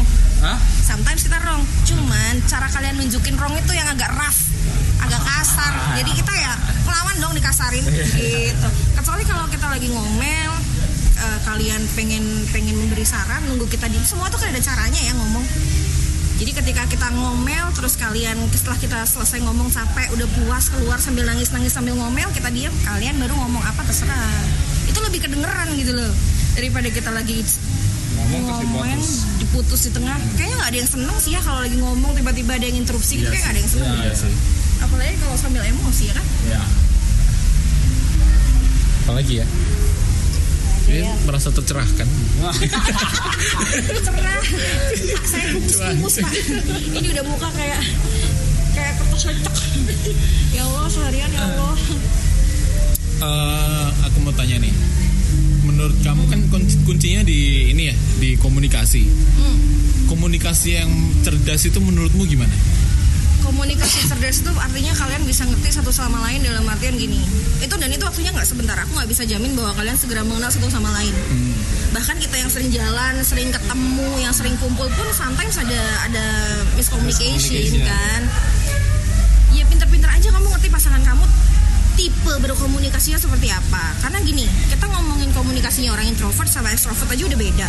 Hah? Sometimes kita wrong. Cuman cara kalian nunjukin wrong itu yang agak rough, agak kasar. Jadi kita ya melawan dong dikasarin gitu. Kecuali kalau kita lagi ngomel, eh, kalian pengen pengen memberi saran, nunggu kita di semua tuh kan ada caranya ya ngomong. Jadi ketika kita ngomel terus kalian setelah kita selesai ngomong capek udah puas keluar sambil nangis nangis sambil ngomel kita diam kalian baru ngomong apa terserah itu lebih kedengeran gitu loh daripada kita lagi Ngomong terus diputus. diputus di tengah kayaknya nggak ada yang seneng sih ya kalau lagi ngomong tiba-tiba ada yang interupsi gitu Iya kayak nggak ada yang seneng Iya sih. apalagi kalau sambil emosi ya kan Ya. Apalagi ya? Ini merasa tercerahkan. cerah saya kumus-kumus pak ini udah muka kayak kayak kertas lecek ya Allah seharian ya Allah Eh, aku mau tanya nih. Menurut kamu kan kunci- kuncinya di ini ya di komunikasi. Hmm. Komunikasi yang cerdas itu menurutmu gimana? komunikasi cerdas itu artinya kalian bisa ngerti satu sama lain dalam artian gini itu dan itu waktunya nggak sebentar aku nggak bisa jamin bahwa kalian segera mengenal satu sama lain bahkan kita yang sering jalan sering ketemu yang sering kumpul pun sometimes ada ada miscommunication, Miscommunication. kan ya pinter-pinter aja kamu ngerti pasangan kamu tipe berkomunikasinya seperti apa? Karena gini kita ngomongin komunikasinya orang introvert sama extrovert aja udah beda.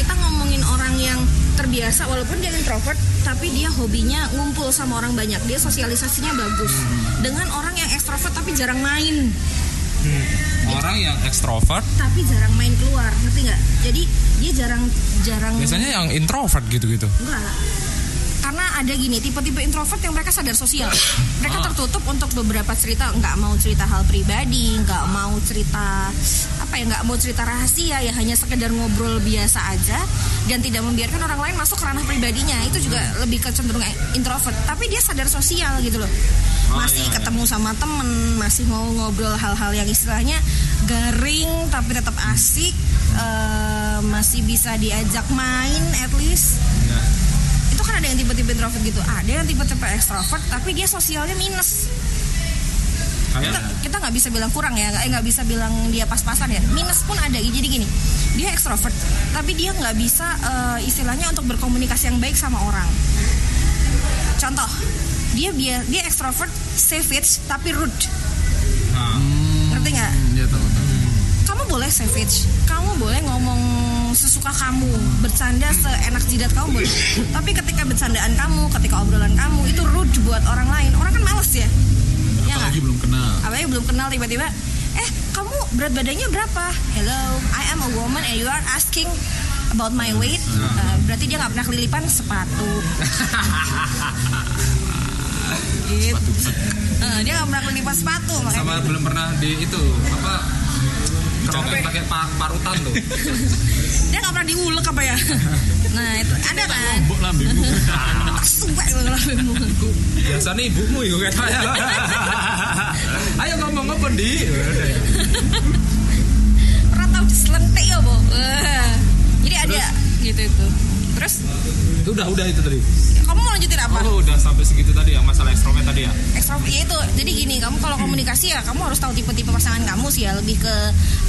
Kita ngomongin orang yang terbiasa walaupun dia introvert tapi dia hobinya ngumpul sama orang banyak. Dia sosialisasinya bagus. Dengan orang yang ekstrovert tapi jarang main. Orang yang ekstrovert tapi jarang main keluar ngerti nggak? Jadi dia jarang jarang biasanya yang introvert gitu-gitu? Enggak karena ada gini tipe-tipe introvert yang mereka sadar sosial. Mereka tertutup untuk beberapa cerita. Nggak mau cerita hal pribadi nggak mau cerita apa ya nggak mau cerita rahasia. Ya hanya sekedar ngobrol biasa aja. Dan tidak membiarkan orang lain masuk ke ranah pribadinya. Itu juga lebih kecenderung introvert. Tapi dia sadar sosial gitu loh. Oh, masih iya, iya. ketemu sama temen masih mau ngobrol hal-hal yang istilahnya garing tapi tetap asik eh, masih bisa diajak main at least. Ya. Kan ada yang tipe-tipe introvert gitu. Ada yang tipe-tipe extrovert tapi dia sosialnya minus. Kita kayak kita nggak bisa bilang kurang ya nggak eh, nggak bisa bilang dia pas-pasan ya. Minus pun ada. Jadi gini dia extrovert tapi dia nggak bisa eh, istilahnya untuk berkomunikasi yang baik sama orang. Contoh dia dia dia extrovert savage tapi rude. Nah, ngerti nggak? Iya tahu tahu. kamu boleh savage kamu boleh ngomong sesuka kamu. Bercanda seenak jidat kamu boleh. Tapi ketika bercandaan kamu ketika obrolan kamu itu rude buat orang lain. Orang kan males ya. Ya Apalagi belum kenal. apalagi belum kenal tiba-tiba eh kamu berat badannya berapa? Hello I am a woman and you are asking about my weight. Eh, berarti dia nggak pernah kelilipan sepatu. Gitu. Eh, dia nggak pernah kelilipan sepatu makanya. Sama belum pernah di itu apa copet pakai pa- parutan tuh. Dia nggak pernah diulek apa ya? Nah itu ada kan? Lombok lambemu. suwe banget lambemu biasanya ibumu itu katanya ayo ngomong apa di pernah tahu diselentik ya Wah. jadi ada gitu itu terus? Itu udah udah itu tadi. Kamu mau lanjutin apa? Oh udah sampai segitu tadi ya masalah ekstrovert tadi ya? Ekstrovert ya itu jadi gini kamu kalau komunikasi ya kamu harus tahu tipe-tipe pasangan kamu sih ya lebih ke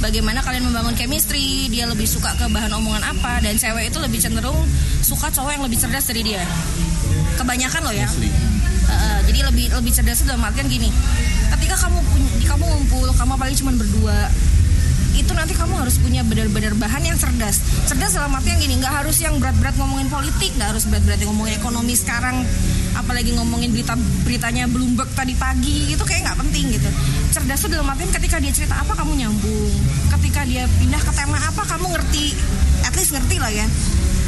bagaimana kalian membangun chemistry dia lebih suka ke bahan omongan apa dan cewek itu lebih cenderung suka cowok yang lebih cerdas dari dia. Kebanyakan loh ya. Uh, jadi lebih lebih cerdas itu dalam artian gini ketika kamu punya kamu ngumpul kamu apalagi cuma berdua itu nanti kamu harus punya benar-benar bahan yang cerdas. Cerdas dalam artian gini nggak harus yang berat-berat ngomongin politik nggak harus berat-berat ngomongin ekonomi sekarang apalagi ngomongin berita beritanya Bloomberg tadi pagi itu kayak nggak penting gitu. Cerdas itu dalam artian ketika dia cerita apa kamu nyambung. Ketika dia pindah ke tema apa kamu ngerti at least ngerti lah ya.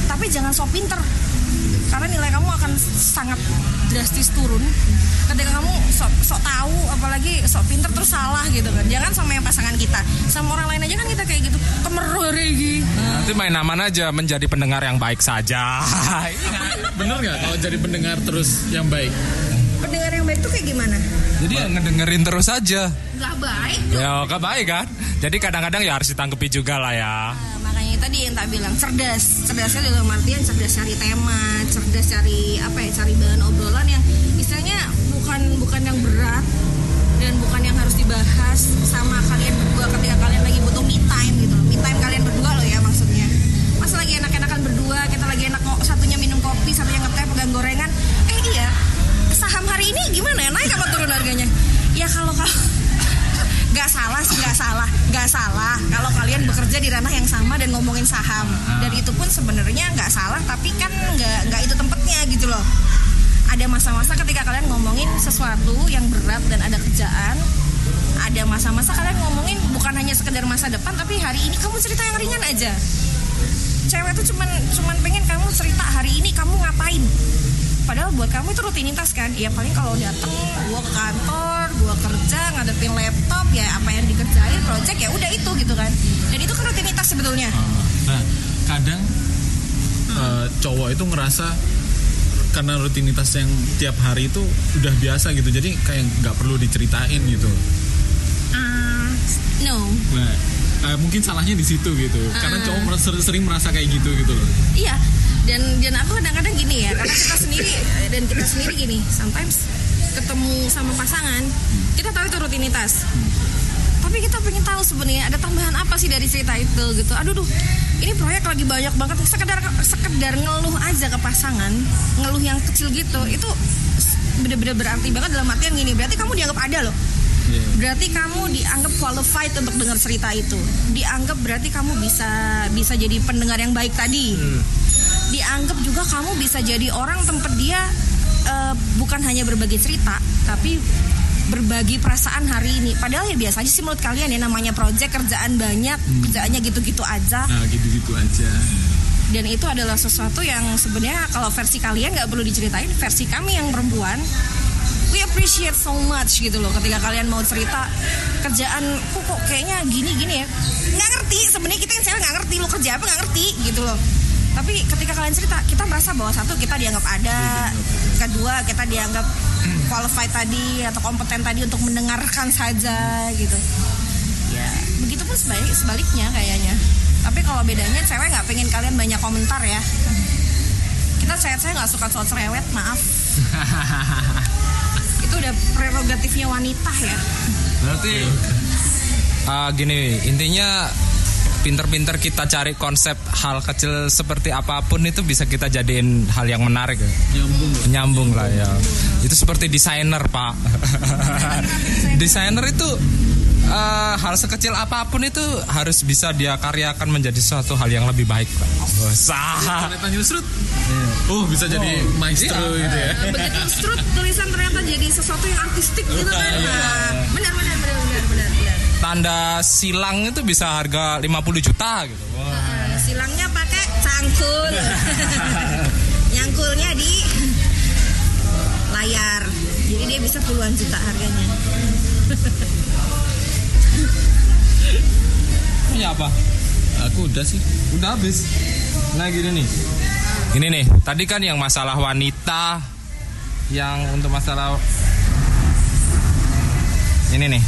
Tapi jangan sok pinter karena nilai kamu akan sangat drastis turun. Ketika kamu sok sok tahu apalagi sok pinter terus salah gitu kan. Jangan sama yang pasangan kita. Sama orang lain aja kan kita kayak gitu. Kemeruh regi nanti main aman aja menjadi pendengar yang baik saja. Bener nggak kalau jadi pendengar terus yang baik? pendengar yang baik tuh kayak gimana? Jadi ya ngedengerin terus aja. Nggak baik. Ya oke baik kan? Jadi kadang-kadang ya harus ditangkepi juga lah ya. Nah, tadi yang tak bilang cerdas. Cerdasnya dalam artian cerdas cari tema cerdas cari apa ya cari bahan obrolan yang istilahnya bukan bukan yang berat dan bukan yang harus dibahas sama kalian berdua ketika kalian lagi butuh me time gitu. Me time kalian berdua loh ya maksudnya. Pas lagi enak-enakan berdua kita lagi enak kok satunya minum kopi satunya ngeteh pegang gorengan. Eh iya. Saham hari ini gimana ya? Naik apa turun harganya? Ya kalau kalau nggak salah sih nggak salah nggak salah. Kalau kalian bekerja di ranah yang sama dan ngomongin saham. Dan itu pun sebenarnya nggak salah tapi kan nggak nggak itu tempatnya gitu loh. Ada masa-masa ketika kalian ngomongin sesuatu yang berat dan ada kerjaan. Ada masa-masa kalian ngomongin bukan hanya sekedar masa depan tapi hari ini kamu cerita yang ringan aja. Cewek tuh cuman cuman pengen kamu cerita hari ini kamu ngapain padahal buat kamu itu rutinitas kan? Ya paling kalau datang gua ke kantor gua kerja ngadepin laptop ya apa yang dikerjain project ya udah itu gitu kan. Dan itu kan rutinitas sebetulnya. Nah, kadang eh, cowok itu ngerasa karena rutinitas yang tiap hari itu udah biasa gitu, jadi kayak nggak perlu diceritain gitu. Ah, no. Nah, eh, mungkin salahnya di situ gitu, karena cowok merasa, sering merasa kayak gitu gitu loh. Iya, dan dan aku kadang-kadang gini ya, karena kita sendiri dan kita sendiri gini, sometimes ketemu sama pasangan, kita tahu itu rutinitas. Tapi kita pengen tahu sebenarnya ada tambahan apa sih dari cerita itu gitu. Aduh duh, ini proyek lagi banyak banget. Sekedar sekedar ngeluh aja ke pasangan, ngeluh yang kecil gitu, itu bener-bener berarti banget dalam artian gini. Berarti kamu dianggap ada loh. Iya. Berarti kamu dianggap qualified untuk dengar cerita itu. Dianggap berarti kamu bisa bisa jadi pendengar yang baik tadi. Dianggap juga kamu bisa jadi orang tempat dia eh, bukan hanya berbagi cerita, tapi berbagi perasaan hari ini. Padahal ya biasa aja sih menurut kalian ya namanya project kerjaan banyak, kerjaannya gitu-gitu aja. Nah gitu-gitu aja. Dan itu adalah sesuatu yang sebenarnya kalau versi kalian nggak perlu diceritain, versi kami yang perempuan we appreciate so much gitu loh ketika kalian mau cerita kerjaan kok kok kayaknya gini gini ya nggak ngerti sebenarnya kita yang cewek nggak ngerti lo kerja apa nggak ngerti gitu loh tapi ketika kalian cerita kita merasa bahwa satu kita dianggap ada. Kedua kita dianggap qualified tadi atau kompeten tadi untuk mendengarkan saja gitu. Ya begitupun sebalik sebaliknya kayaknya. Tapi kalau bedanya cewek nggak pengen kalian banyak komentar ya. Kita cewek saya nggak suka soal cerewet maaf. Itu udah prerogatifnya wanita ya. Berarti ah, gini intinya pinter-pinter kita cari konsep hal kecil seperti apa pun itu bisa kita jadiin hal yang menarik ya. Nyambung nyambung lah ya. Itu seperti desainer pak. Desainer itu eh, hal sekecil apa pun itu harus bisa dia karyakan menjadi suatu hal yang lebih baik pak. Oh, sah. Ternyata nyusrut. Oh bisa jadi maestro Iya. gitu ya. begitu strut tulisan ternyata jadi sesuatu yang artistik gitu kan. Nah, benar tanda silang itu bisa harga 50 juta gitu. Wah. Nah, silangnya pakai cangkul. Nyangkulnya di layar. Jadi dia bisa puluhan juta harganya. Ini apa? Aku udah sih. udah habis. Nah gini nih. Ini nih. Tadi kan yang masalah wanita yang untuk masalah ini nih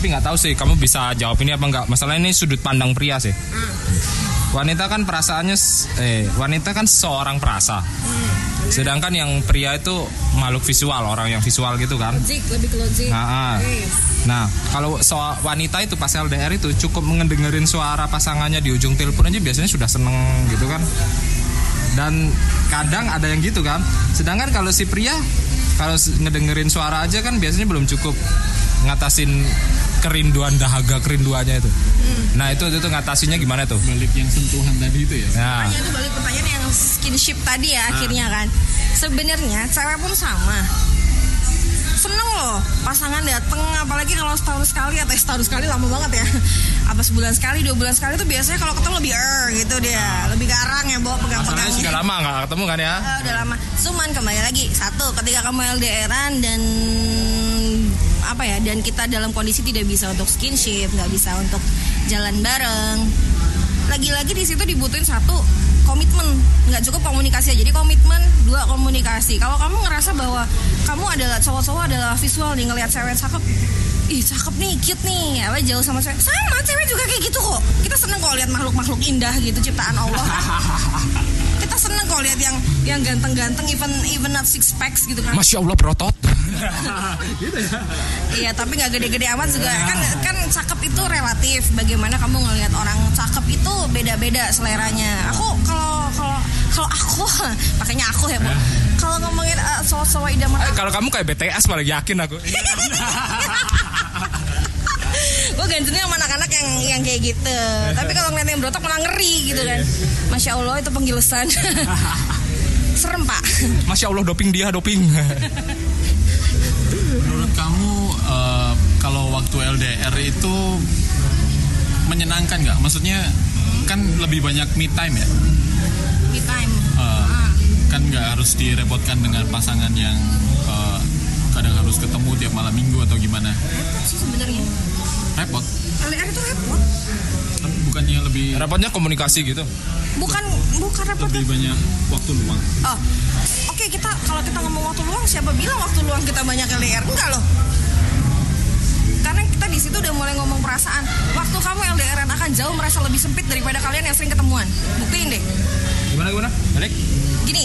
tapi nggak tahu sih kamu bisa jawab ini apa nggak masalah ini sudut pandang pria sih wanita kan perasaannya eh wanita kan seorang perasa sedangkan yang pria itu makhluk visual orang yang visual gitu kan logik lebih ke logik Nah, ah. Oke. Nah, kalau soal wanita itu pas LDR itu cukup mendengerin suara pasangannya di ujung telepon aja biasanya sudah seneng gitu kan. Dan kadang ada yang gitu kan. Sedangkan kalau si pria kalau ngedengerin suara aja kan biasanya belum cukup ngatasin kerinduan dahaga kerinduannya itu. Nah, itu itu ngatasinnya gimana tuh? Balik yang sentuhan tadi itu ya. Nah, Pertanyaan itu balik pertanyaan yang skinship tadi ya akhirnya kan. Sebenarnya cewek pun sama. Seneng loh pasangan dateng apalagi kalau setahun sekali atau setahun sekali lama banget ya. Apa sebulan sekali, dua bulan sekali tuh biasanya kalau ketemu lebih er gitu dia, lebih garang ya bawa masalahnya pegang-pegangnya. sudah lama nggak ketemu kan ya? Ah, udah lama. Cuman kembali lagi satu ketika kamu LDRan dan apa ya dan kita dalam kondisi tidak bisa untuk skinship, nggak bisa untuk jalan bareng. Lagi-lagi di situ dibutuhin satu komitmen, nggak cukup komunikasi aja. Jadi komitmen, dua komunikasi. Kalau kamu ngerasa bahwa kamu adalah cowok-cowok adalah visual nih ngelihat cewek cakep, ih cakep nih, cute nih, apa jauh sama cewek. Sama cewek juga kayak gitu kok. Kita seneng kok lihat makhluk-makhluk indah gitu ciptaan Allah. kita seneng kok lihat yang yang ganteng-ganteng even even not six packs gitu kan Masya Allah berotot. iya tapi nggak gede-gede amat juga. Kan kan cakep itu relatif. Bagaimana kamu ngelihat orang cakep itu beda-beda seleranya? Aku kalau kalau kalau aku makanya aku ya Bu. kalau ngomongin uh, cowok-cowok idaman Eh, kalau kamu kayak BTS malah yakin aku. gue gantungnya sama anak-anak yang yang kayak gitu. Tapi kalau ngeliat yang berotak malah ngeri gitu kan. Masya allah itu penggilesan. Serem pak. Masya Allah doping dia doping. Kamu eh, kalau waktu LDR itu menyenangkan nggak? Maksudnya kan lebih banyak me time ya. me time Ah. kan nggak harus direpotkan dengan pasangan yang eh, kadang harus ketemu tiap malam minggu atau gimana. repot sih sebenarnya Repot. LDR itu repot bukannya lebih Rapatnya komunikasi gitu. bukan bukan repot lebih banyak waktu luang. Oh, oke kita kalau kita ngomong waktu luang siapa bilang waktu luang kita banyak LDR? Enggak loh. Karena kita di situ udah mulai ngomong perasaan. Waktu kamu LDRan akan jauh merasa lebih sempit daripada kalian yang sering ketemuan. Buktiin deh. Gimana gimana? Balik. Gini,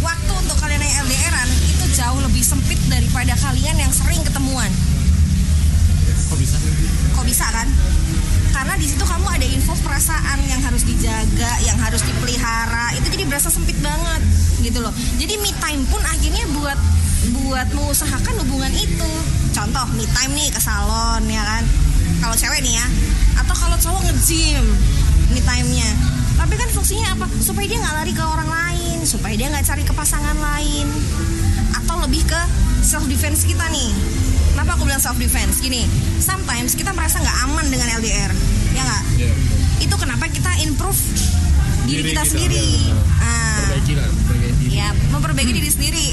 waktu untuk kalian yang LDRan itu jauh lebih sempit daripada kalian yang sering ketemuan. Kok bisa? Kok bisa kan? Karena di situ kamu ada info perasaan yang harus dijaga, yang harus dipelihara. Itu jadi berasa sempit banget gitu loh. Jadi me time pun akhirnya buat buat mengusahakan hubungan itu. Contoh me time nih ke salon ya kan. Kalau cewek nih ya. Atau kalau cowok nge-gym me time-nya. Tapi kan fungsinya apa? Supaya dia nggak lari ke orang lain, supaya dia nggak cari ke pasangan lain. Atau lebih ke self defense kita nih. Kenapa aku bilang self defense? Gini, sometimes kita merasa nggak aman dengan LDR, ya nggak? Iya. Itu kenapa kita improve diri, Diri kita, kita, sendiri. Ah, Perbaiki lah, perbaiki diri. ya, memperbaiki diri sendiri.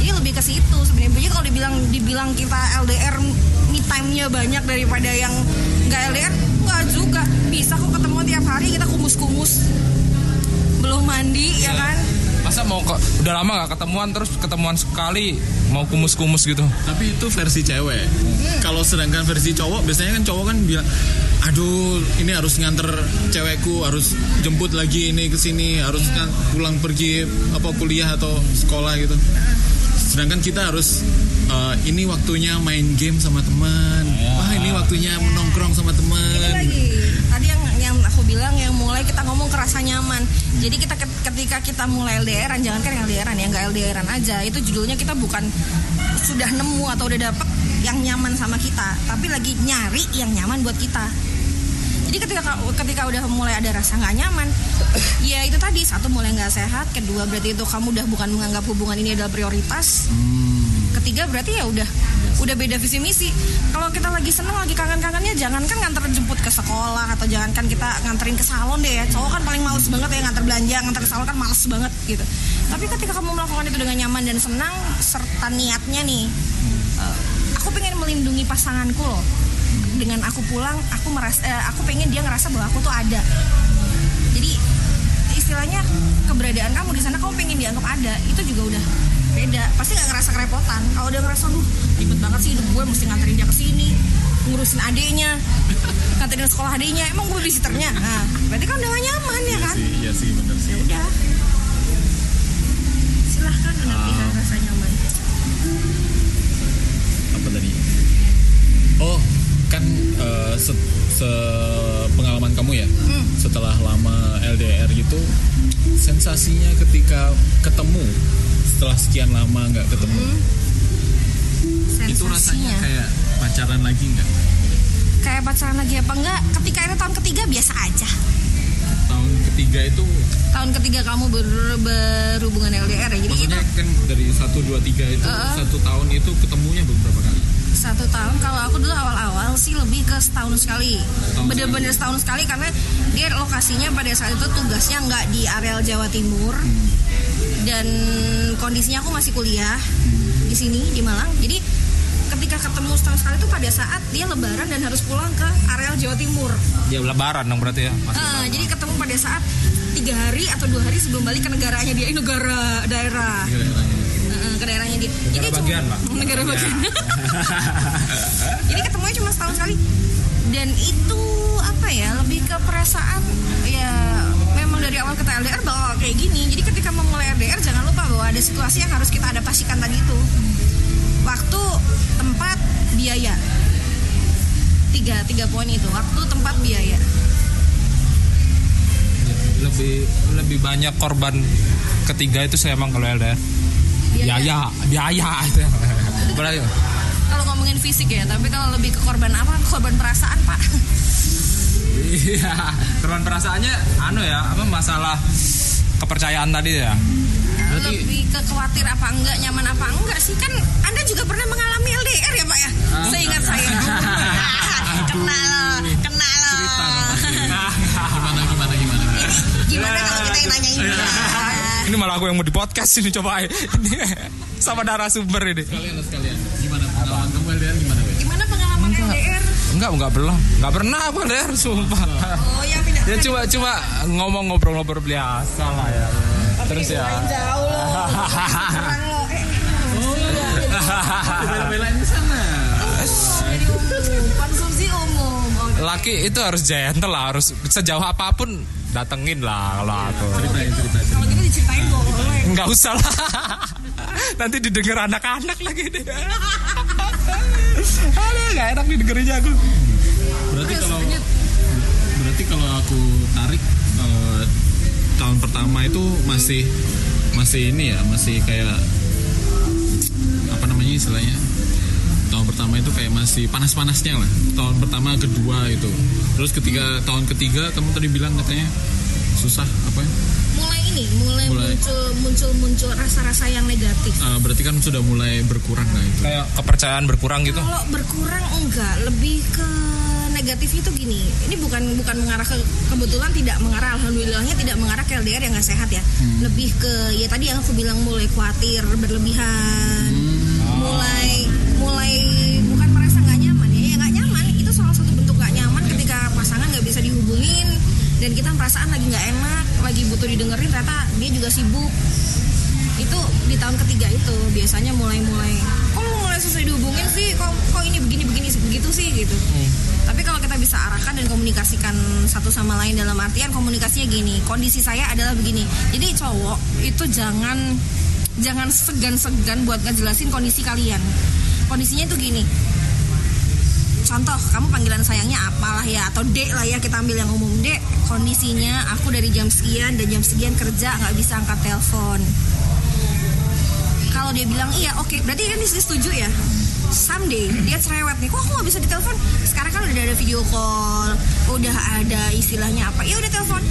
Jadi lebih ke situ sebenarnya. Jadi kalau dibilang dibilang kita LDR me time-nya banyak daripada yang nggak LDR, nggak juga. Bisa kok ketemu tiap hari kita kumus-kumus. Belum mandi ya kan? Masa mau kok udah lama gak ketemuan terus ketemuan sekali mau kumus-kumus gitu. Tapi itu versi cewek. Kalau sedangkan versi cowok, biasanya kan cowok kan bilang, aduh ini harus nganter cewekku, harus jemput lagi ini ke sini, harus kan pulang pergi apa kuliah atau sekolah gitu. Sedangkan kita harus eh, ini waktunya main game sama teman. Wah ini waktunya menongkrong sama teman. tadi yang yang aku bilang yang mulai kita ngomong kerasa nyaman. Jadi kita ket- ketika kita mulai LDRan, jangan kan LDRan ya, nggak LDRan aja. Itu judulnya kita bukan sudah nemu atau udah dapet yang nyaman sama kita, tapi lagi nyari yang nyaman buat kita. Jadi ketika ketika udah mulai ada rasa nggak nyaman, ya itu tadi satu mulai nggak sehat, kedua berarti itu kamu udah bukan menganggap hubungan ini adalah prioritas, ketiga berarti ya udah udah beda visi misi. Kalau kita lagi seneng lagi kangen-kangennya jangankan nganter jemput ke sekolah atau jangankan kita nganterin ke salon deh ya. Cowok kan paling males banget ya nganter belanja nganter ke salon kan males banget gitu. Tapi ketika kamu melakukan itu dengan nyaman dan senang serta niatnya nih eh, aku pengen melindungi pasanganku loh. Dengan aku pulang aku merasa eh, aku pengen dia ngerasa bahwa aku tuh ada. Jadi istilahnya keberadaan kamu di sana kamu pengen dia untuk ada itu juga udah beda. Pasti nggak ngerasa kerepotan. Kalau dia ngerasa duh ribet banget sih hidup gue mesti nganterin dia ke sini ngurusin adiknya nganterin sekolah adiknya. Emang gue babysitternya? Nah berarti kan udah gak nyaman ya kan? Iya sih, bener sih. udah. Silahkan mengerti rasa nyaman. Apa tadi? Oh, kan eh, se, se- pengalaman kamu ya? Hmm. setelah lama LDR gitu, sensasinya ketika ketemu setelah sekian lama nggak ketemu, itu rasanya kayak pacaran lagi nggak? kayak pacaran lagi apa enggak? Ketika itu tahun ketiga biasa aja. Tahun ketiga itu tahun ketiga kamu ber- berhubungan LDR ya jadi itu maksudnya kan dari satu dua tiga itu Uh-uh. satu tahun itu ketemunya beberapa kali. satu tahun kalau aku dulu awal-awal sih lebih ke setahun sekali. Setahun bener-bener setahun sekali karena dia lokasinya pada saat itu tugasnya nggak di areal Jawa Timur dan kondisinya aku masih kuliah di sini di Malang. Jadi ketika ketemu setahun sekali itu pada saat dia lebaran dan harus pulang ke areal Jawa Timur. Ya lebaran dong berarti ya. Eh, jadi ketemu pada saat tiga hari atau dua hari sebelum balik ke negaranya dia eh, negara daerah. Eh, ke daerahnya dia. Jadi cuma- bagian, Pak. negara bagian. Jadi ketemunya cuma setahun sekali. Dan itu apa ya lebih ke perasaan ya memang dari awal kita LDR bakal kayak gini. Jadi ketika memulai LDR jangan lupa bahwa ada situasi yang harus kita adaptasikan tadi itu. Waktu tempat biaya. Tiga tiga poin itu. Waktu tempat biaya. Lebih lebih banyak korban ketiga itu saya emang kalau LDR. Biaya, biaya itu. Berarti kalau ngomongin fisik ya tapi kalau lebih ke korban apa? Korban perasaan pak Iya, korban perasaannya anu ya, apa masalah kepercayaan tadi ya. lebih ke khawatir apa enggak nyaman apa enggak sih? Kan anda juga pernah mengalami LDR ya pak ya? Seingat saya. Kenal kenal. Gimana gimana gimana? gimana kalau kita yang nanyain? Dia? Ini malah aku yang mau di podcast ini coba. Ini sama narasumber ini. Kalian sekalian, gimana pengalaman kamu LDR gimana? Enggak, enggak belum. Enggak pernah aku LDR, sumpah. oh yang tidak Ya cuma cuma ngomong ngobrol-ngobrol biasa lah ya. Terus ya. jauh loh Serang lo eh Bela-belain di sana. konsumsi umum oh, Laki itu harus gentle lah, harus sejauh apa pun datengin lah kalau aku. Ceritain cerita. kalau gitu diceritain boleh Enggak usah lah. Nanti didengar anak-anak lagi deh. Aduh, gak enak didengerinnya aku. Berarti kalau berarti kalau aku tarik eh, tahun pertama itu masih masih ini ya masih kayak apa namanya istilahnya tahun pertama itu kayak masih panas-panasnya lah tahun pertama kedua itu terus ketiga tahun ketiga kamu tadi bilang katanya susah apa ya mulai ini mulai, Mulai. muncul muncul muncul rasa-rasa yang negatif. Eh, berarti kan sudah mulai berkurang nah itu. Kayak kepercayaan berkurang gitu. Kalau berkurang enggak, lebih ke negatif itu gini. Ini bukan bukan mengarah ke kebetulan tidak mengarah alhamdulillahnya tidak mengarah ke LDR yang nggak sehat ya. Lebih ke ya tadi yang aku bilang mulai khawatir, berlebihan. Mulai mulai bukan merasa nggak nyaman ya, ya nggak nyaman. Itu salah satu bentuk nggak nyaman ketika pasangan nggak bisa dihubungin dan kita perasaan lagi nggak enak, lagi butuh didengerin ternyata dia juga sibuk. Itu di tahun ketiga itu biasanya mulai-mulai kok lu mulai susah dihubungin sih? Kok kok ini begini begini begitu sih? Gitu. Tapi kalau kita bisa arahkan dan komunikasikan satu sama lain dalam artian komunikasinya gini kondisi saya adalah begini. Jadi cowok itu jangan jangan segan-segan buat ngejelasin kondisi kalian. Kondisinya itu gini. Contoh kamu panggilan sayangnya apalah ya atau dek lah ya kita ambil yang umum. Dek kondisinya aku dari jam sekian dan jam sekian kerja nggak bisa angkat telepon. Kalau dia bilang iya oke. Berarti kan dia setuju ya? Someday dia cerewet nih. Kok aku nggak bisa ditelepon? Sekarang kan udah ada video call udah ada istilahnya apa ya udah telepon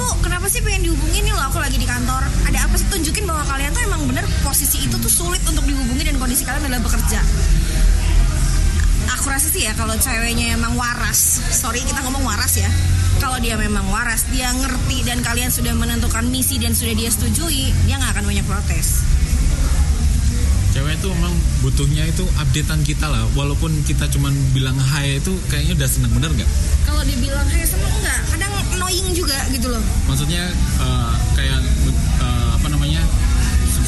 kamu kenapa sih pengen dihubungin? Nih loh aku lagi di kantor. Ada apa sih? Tunjukin bahwa kalian tuh emang bener posisi itu tuh sulit untuk dihubungi dan kondisi kalian adalah bekerja. Aku rasa sih ya kalau ceweknya emang waras. Sorry kita ngomong waras ya. Kalau dia memang waras dia ngerti dan kalian sudah menentukan misi dan sudah dia setujui dia nggak akan banyak protes Cewek itu memang butuhnya itu updatean kita lah. Walaupun kita cuman bilang hai itu kayaknya udah seneng bener nggak? kalau dibilang hey seneng enggak kadang annoying juga gitu loh Maksudnya eh, kayak eh, apa namanya?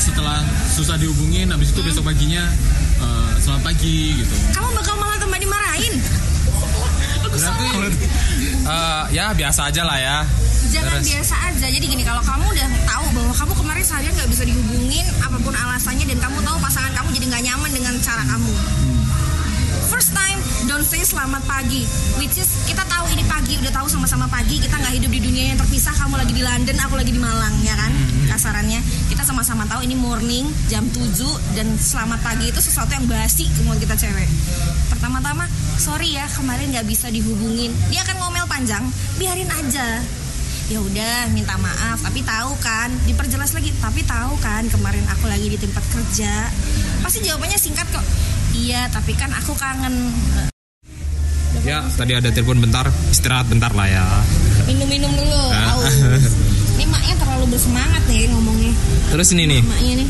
Setelah susah dihubungin, habis itu besok paginya eh, selamat pagi gitu. kamu bakal malah tambah dimarahin Berarti eh, ya biasa aja lah ya. Jangan Terus. biasa aja. Jadi gini kalau kamu udah tahu bahwa kamu kemarin seharian nggak bisa dihubungin apa pun alasannya dan kamu tahu pasangan kamu jadi nggak nyaman dengan cara kamu. First time don't say selamat pagi. Which is kita tahu ini pagi udah tahu sama-sama pagi kita nggak hidup di dunia yang terpisah kamu lagi di London aku lagi di Malang ya kan? Kasarannya. Kita sama-sama tahu ini morning jam 7 dan selamat pagi itu sesuatu yang basi kemudian kita cewek. Pertama-tama sorry ya kemarin nggak bisa dihubungin. Dia akan ngomel panjang biarin aja ya udah minta maaf. Tapi tahu kan diperjelas lagi. Tapi tahu kan kemarin aku lagi di tempat kerja. Pasti jawabannya singkat kok. Iya tapi kan aku kangen. Ya tadi ada telepon bentar, istirahat bentar lah ya. minum-minum dulu. Ah. aus ini maknya terlalu bersemangat nih ngomongnya. Terus ini nih, maknya nih.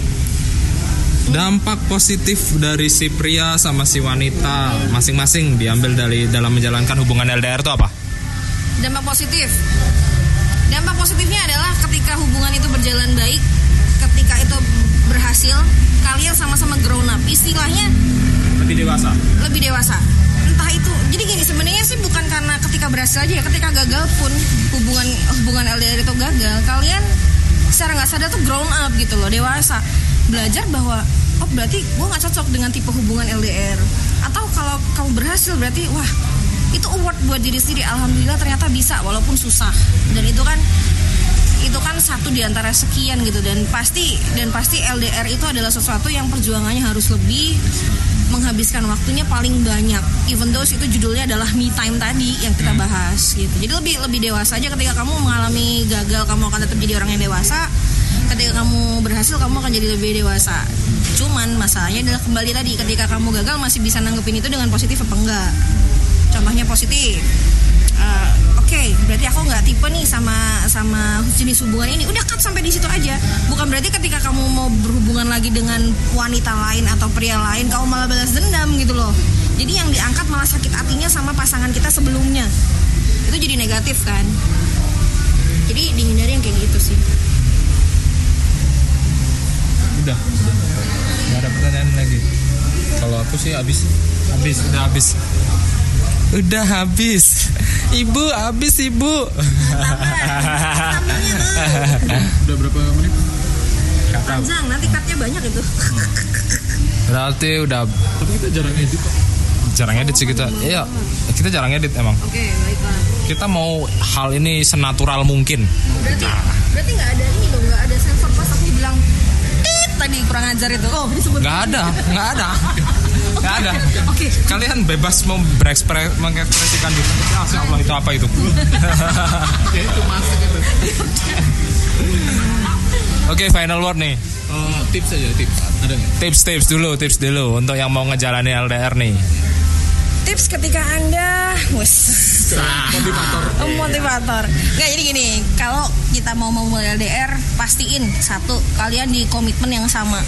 Dampak positif dari si pria sama si wanita masing-masing diambil dari dalam menjalankan hubungan LDR itu apa? dampak positif dampak positifnya adalah ketika hubungan itu berjalan baik ketika itu berhasil kalian sama-sama grown up. Istilahnya Lebih dewasa. lebih dewasa. Entah itu jadi gini sebenarnya sih bukan karena ketika berhasil aja ya ketika gagal pun hubungan hubungan LDR itu gagal kalian secara nggak sadar tuh grown up gitu loh dewasa. Belajar bahwa oh berarti gue nggak cocok dengan tipe hubungan LDR atau kalau kamu berhasil berarti wah itu award buat diri sendiri. Alhamdulillah ternyata bisa walaupun susah. Dan itu kan itu kan satu di antara sekian gitu. Dan pasti dan pasti LDR itu adalah sesuatu yang perjuangannya harus lebih menghabiskan waktunya paling banyak. Even though itu judulnya adalah me time tadi yang kita bahas gitu. Jadi lebih lebih dewasa aja. Ketika kamu mengalami gagal kamu akan tetap jadi orang yang dewasa. Ketika kamu berhasil kamu akan jadi lebih dewasa. Cuman masalahnya adalah kembali tadi. Ketika kamu gagal masih bisa nanggepin itu dengan positif apa enggak contohnya positif Eh, Oke, berarti aku nggak tipe nih sama sama jenis hubungan ini. Udah cut sampai di situ aja. Bukan berarti ketika kamu mau berhubungan lagi dengan wanita lain atau pria lain, kamu malah balas dendam gitu loh. Jadi yang diangkat malah sakit hatinya sama pasangan kita sebelumnya. Itu jadi negatif kan. Jadi dihindari yang kayak gitu sih. Udah. Gak ada pertanyaan lagi. Kalau aku sih habis. Habis, udah habis. Udah habis. Ibu habis ibu. Udah berapa menit? Panjang, nanti cutnya banyak itu. Berarti udah Tapi kita jarang edit kok. jarang edit sih kita. Iya, kita jarang edit emang. Oke, baiklah. Kita mau hal ini senatural mungkin. Berarti berarti nggak ada ini dong, nggak ada sensor pas aku bilang tit tadi kurang ajar itu. Oh, disebut. Nggak ada, nggak ada. Nggak ada. Oke. Kalian bebas mau berekspres mengekspresikan gitu. Ya Allah itu apa itu? Oke, final word nih. Oh, tips aja tips. Ada nggak? Tips-tips dulu, tips dulu untuk yang mau ngejalanin LDR nih. Tips ketika anda, wes Motivator. Oh, motivator. Nggak jadi gini, kalau kita mau memulai LDR, pastiin satu kalian di komitmen yang sama.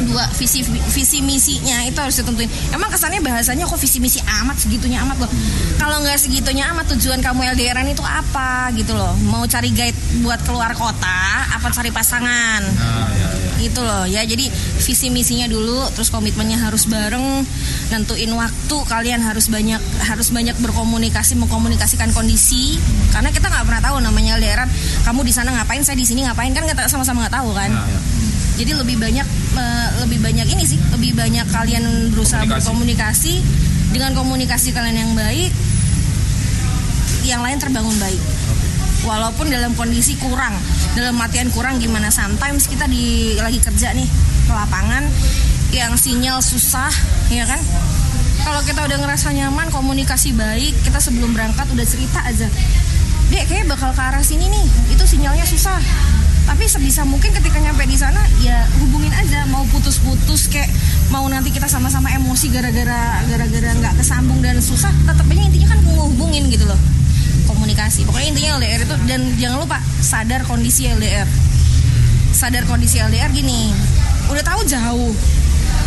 Dua visi visi misinya itu harus ditentuin. Emang kesannya bahasanya kok visi misi amat segitunya amat loh. Kalau nggak segitunya amat tujuan kamu LDRan itu apa gitu loh? Mau cari guide buat keluar kota, apa cari pasangan? Gitu loh. Ya. Jadi visi misinya dulu, terus komitmennya harus bareng, nentuin waktu kalian harus banyak harus banyak berkomunikasi mengkomunikasikan kondisi. Karena kita nggak pernah tahu namanya LDRan kamu di sana ngapain saya di sini ngapain kan kita sama-sama nggak tahu kan. Jadi lebih banyak eh, lebih banyak ini sih lebih banyak kalian berusaha Komunikasi. berkomunikasi. Dengan komunikasi kalian yang baik yang lain terbangun baik. Walaupun dalam kondisi kurang dalam matian kurang gimana? Sometimes kita di lagi kerja nih ke lapangan yang sinyal susah ya kan? Kalau kita udah ngerasa nyaman komunikasi baik kita sebelum berangkat udah cerita aja. Dek kayak bakal ke arah sini nih. Itu sinyalnya susah. Tapi sebisa mungkin ketika nyampe di sana ya hubungin aja. Mau putus-putus kayak mau nanti kita sama-sama emosi gara-gara gara-gara nggak kesambung dan susah tetapnya intinya kan hubungin gitu loh komunikasi. Pokoknya intinya LDR itu dan jangan lupa sadar kondisi LDR sadar kondisi LDR gini udah tahu jauh.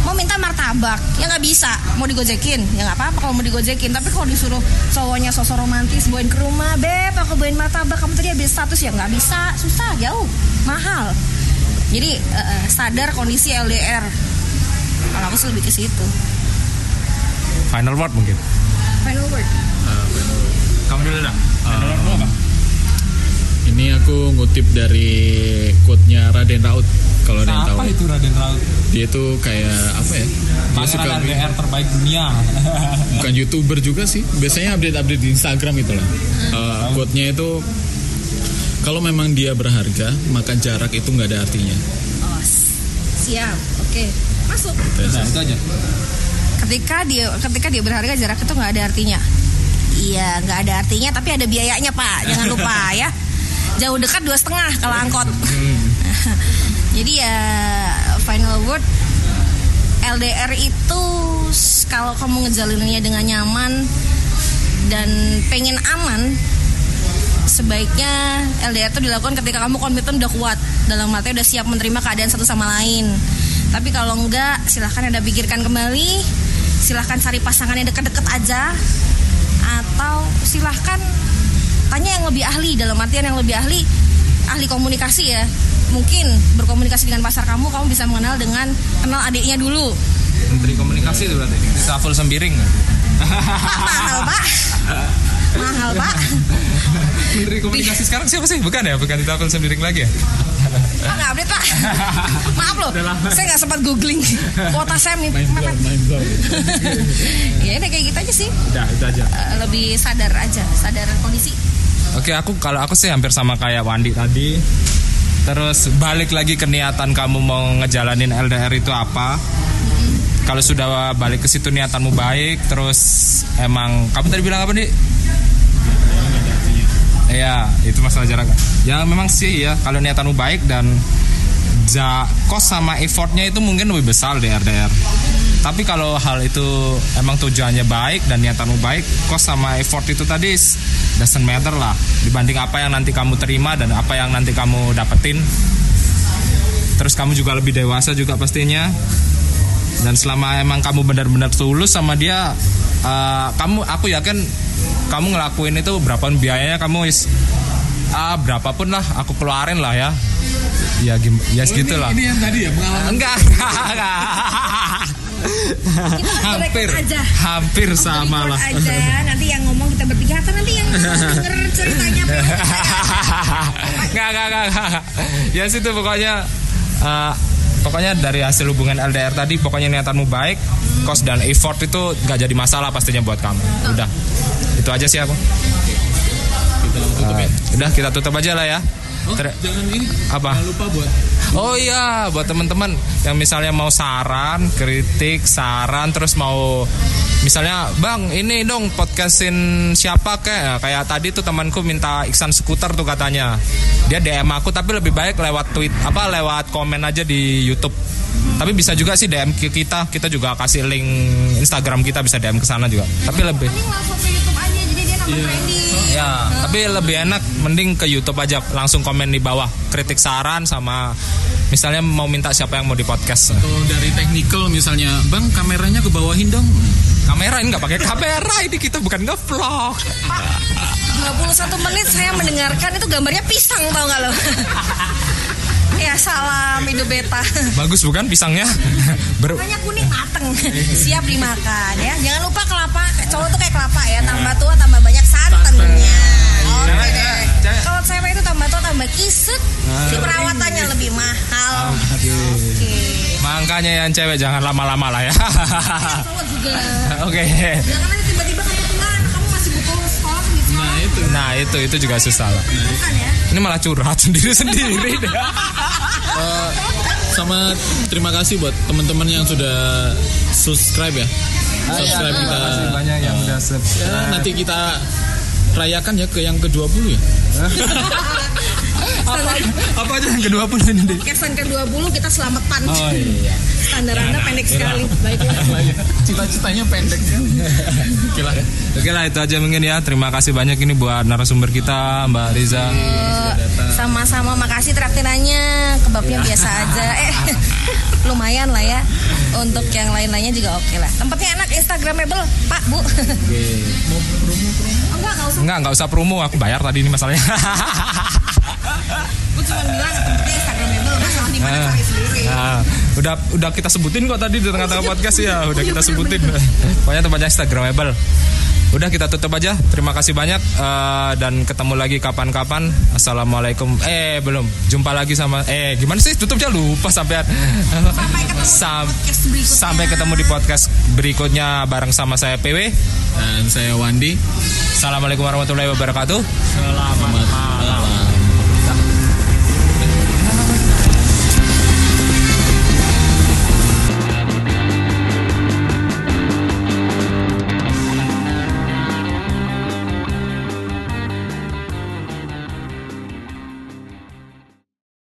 Mau minta martabak ya nggak bisa. Mau digojekin ya nggak apa-apa kalau mau digojekin. Tapi kalau disuruh cowoknya sosok romantis bawain ke rumah beb aku bawain martabak kamu tadi habis status ya nggak bisa. Susah jauh mahal. Jadi eh, sadar kondisi LDR kalau aku sih lebih ke situ. Final word mungkin. final word Kamu dulu dah. Ini aku ngutip dari quote-nya Raden Raut kalau ada yang tahu. Apa itu Raden Raut? Dia tuh kayak apa ya? Dia suka LDR terbaik dunia. bukan youtuber juga sih. Biasanya update-update di Instagram itu lah. Eh, quote-nya itu kalau memang dia berharga, maka jarak itu nggak ada artinya. oh siap oke masuk Nah, itu aja. ketika dia ketika dia berharga jarak itu nggak ada artinya iya nggak ada artinya tapi ada biayanya pak. Jangan lupa ya. Jauh dekat dua setengah kalau angkot. Jadi ya final word LDR itu kalau kamu ngejalaninnya dengan nyaman dan pengen aman sebaiknya LDR itu dilakukan ketika kamu komitmen udah kuat. Dalam arti udah siap menerima keadaan satu sama lain. Tapi kalau enggak silahkan anda pikirkan kembali. Silahkan cari pasangan yang deket-deket aja atau silahkan tanya yang lebih ahli dalam artian yang lebih ahli ahli komunikasi ya mungkin berkomunikasi dengan pasar kamu kamu bisa mengenal dengan kenal adiknya dulu Menteri Komunikasi itu berarti. Saful Sembiring. pak mahal pak mahal pak Menteri Komunikasi sekarang siapa sih? Bukan ya? Bukan di Saful Sembiring lagi ya? Pak nggak update pak Maaf loh Saya nggak sempat googling Kuota saya nih Ya udah kayak gitu aja sih Udah, itu aja. Eh, Lebih sadar aja Sadar kondisi Oke, aku kalau aku sih hampir sama kayak Wandi tadi. Terus balik lagi ke niatan kamu mau ngejalanin LDR itu apa? Kalau sudah balik ke situ niatanmu baik, terus emang kamu tadi bilang apa nih? Iya, itu masalah jarak. Ya memang sih ya, kalau niatanmu baik dan ja, kos sama effortnya itu mungkin lebih besar di LDR. Tapi kalau hal itu emang tujuannya baik dan niatanmu baik, kos sama effort itu tadi doesn't matter lah dibanding apa yang nanti kamu terima dan apa yang nanti kamu dapetin. Terus kamu juga lebih dewasa juga pastinya. Dan selama emang kamu benar-benar tulus sama dia, eh, kamu aku yakin kamu ngelakuin itu berapapun biayanya kamu is ah berapapun lah aku keluarin lah ya. Ya gim ya segitu lah. Ini yang tadi ya pengalaman. Enggak, enggak, enggak. hampir, aja. hampir sama Record lah. aja Nanti yang ngomong kita bertiga Atau nanti yang denger ceritanya Enggak, enggak, enggak, enggak. Ya situ pokoknya, eh, pokoknya dari hasil hubungan LDR tadi, pokoknya niatanmu baik, cost dan effort itu nggak jadi masalah pastinya buat kamu. Udah, itu aja sih aku. Kita tutup ya. Eh, udah kita tutup aja lah ya. Oh, Ter- jangan ini. Apa? Jangan lupa buat Oh iya, buat teman-teman yang misalnya mau saran, kritik, saran, terus mau misalnya, bang, ini dong podcastin siapa kayak kayak tadi tuh temanku minta Iksan skuter tuh katanya. Dia DM aku, tapi lebih baik lewat tweet apa lewat komen aja di YouTube. Tapi bisa juga sih DM ke kita, kita juga kasih link Instagram kita bisa DM ke sana juga. Tapi lebih Mending langsung ke YouTube aja jadi dia nambah trending. Ya, tapi lebih enak mending ke YouTube aja langsung komen di bawah kritik saran sama misalnya mau minta siapa yang mau di podcast. atau dari technical misalnya, Bang kameranya ke bawahin dong. Kamera ini nggak pakai kamera ini kita bukan ngevlog. Pak, 21 menit saya mendengarkan itu gambarnya pisang tau gak lo? ya salam hidup beta. Bagus bukan pisangnya? Ber Makanya kuning mateng, siap dimakan ya. Jangan lupa kelapa, cowok tuh kayak kelapa ya, tambah tua tambah banyak santannya. Oke Cewek, deh. cewek. Kalau cewek itu tambah tua tambah kisut, si perawatannya lebih mahal. Oke. Makanya yang cewek jangan lama-lama lah ya. Oke. Jangan gitu. Nah, itu. Nah itu itu juga susah lah. Ya? Ini malah curhat sendiri sendiri deh. Eh, sama terima kasih buat teman-teman yang sudah subscribe ya. Subscribe kita. banyak yang udah Ya, nanti kita rayakan ya ke yang ke-20 ya. apa, apa aja yang kedua pun ini deh. Kesan ke-20 kita selamatan. Oh iya. Standar Anda pendek sekali. Baiklah. Cita-citanya pendek kan. Oke lah. Oke lah itu aja mungkin ya. Terima kasih banyak ini buat narasumber kita Mbak Riza. Eh, Sama-sama makasih traktirannya Kebabnya biasa aja Eh lumayan lah ya Untuk yang lain-lainnya juga oke lah Tempatnya enak Instagramable Pak Bu Oh, Enggak enggak usah Enggak, enggak usah promo, aku bayar tadi ini masalahnya. Gue cuma bilang tempatnya Instagramable Masalah di mana cari sendiri Nah, udah udah kita sebutin kok tadi di tengah-tengah podcast ya, udah kita sebutin. Pokoknya tempatnya Instagramable. Udah kita tutup aja. Terima kasih banyak eh, dan ketemu lagi kapan-kapan. Assalamualaikum. Eh belum. Jumpa lagi sama eh gimana sih tutupnya lupa sampai Sampai ketemu Sam- di podcast berikutnya sampai ketemu di podcast berikutnya bareng sama saya PW. Dan saya Wandi. Assalamualaikum warahmatullahi wabarakatuh. Selamat malam.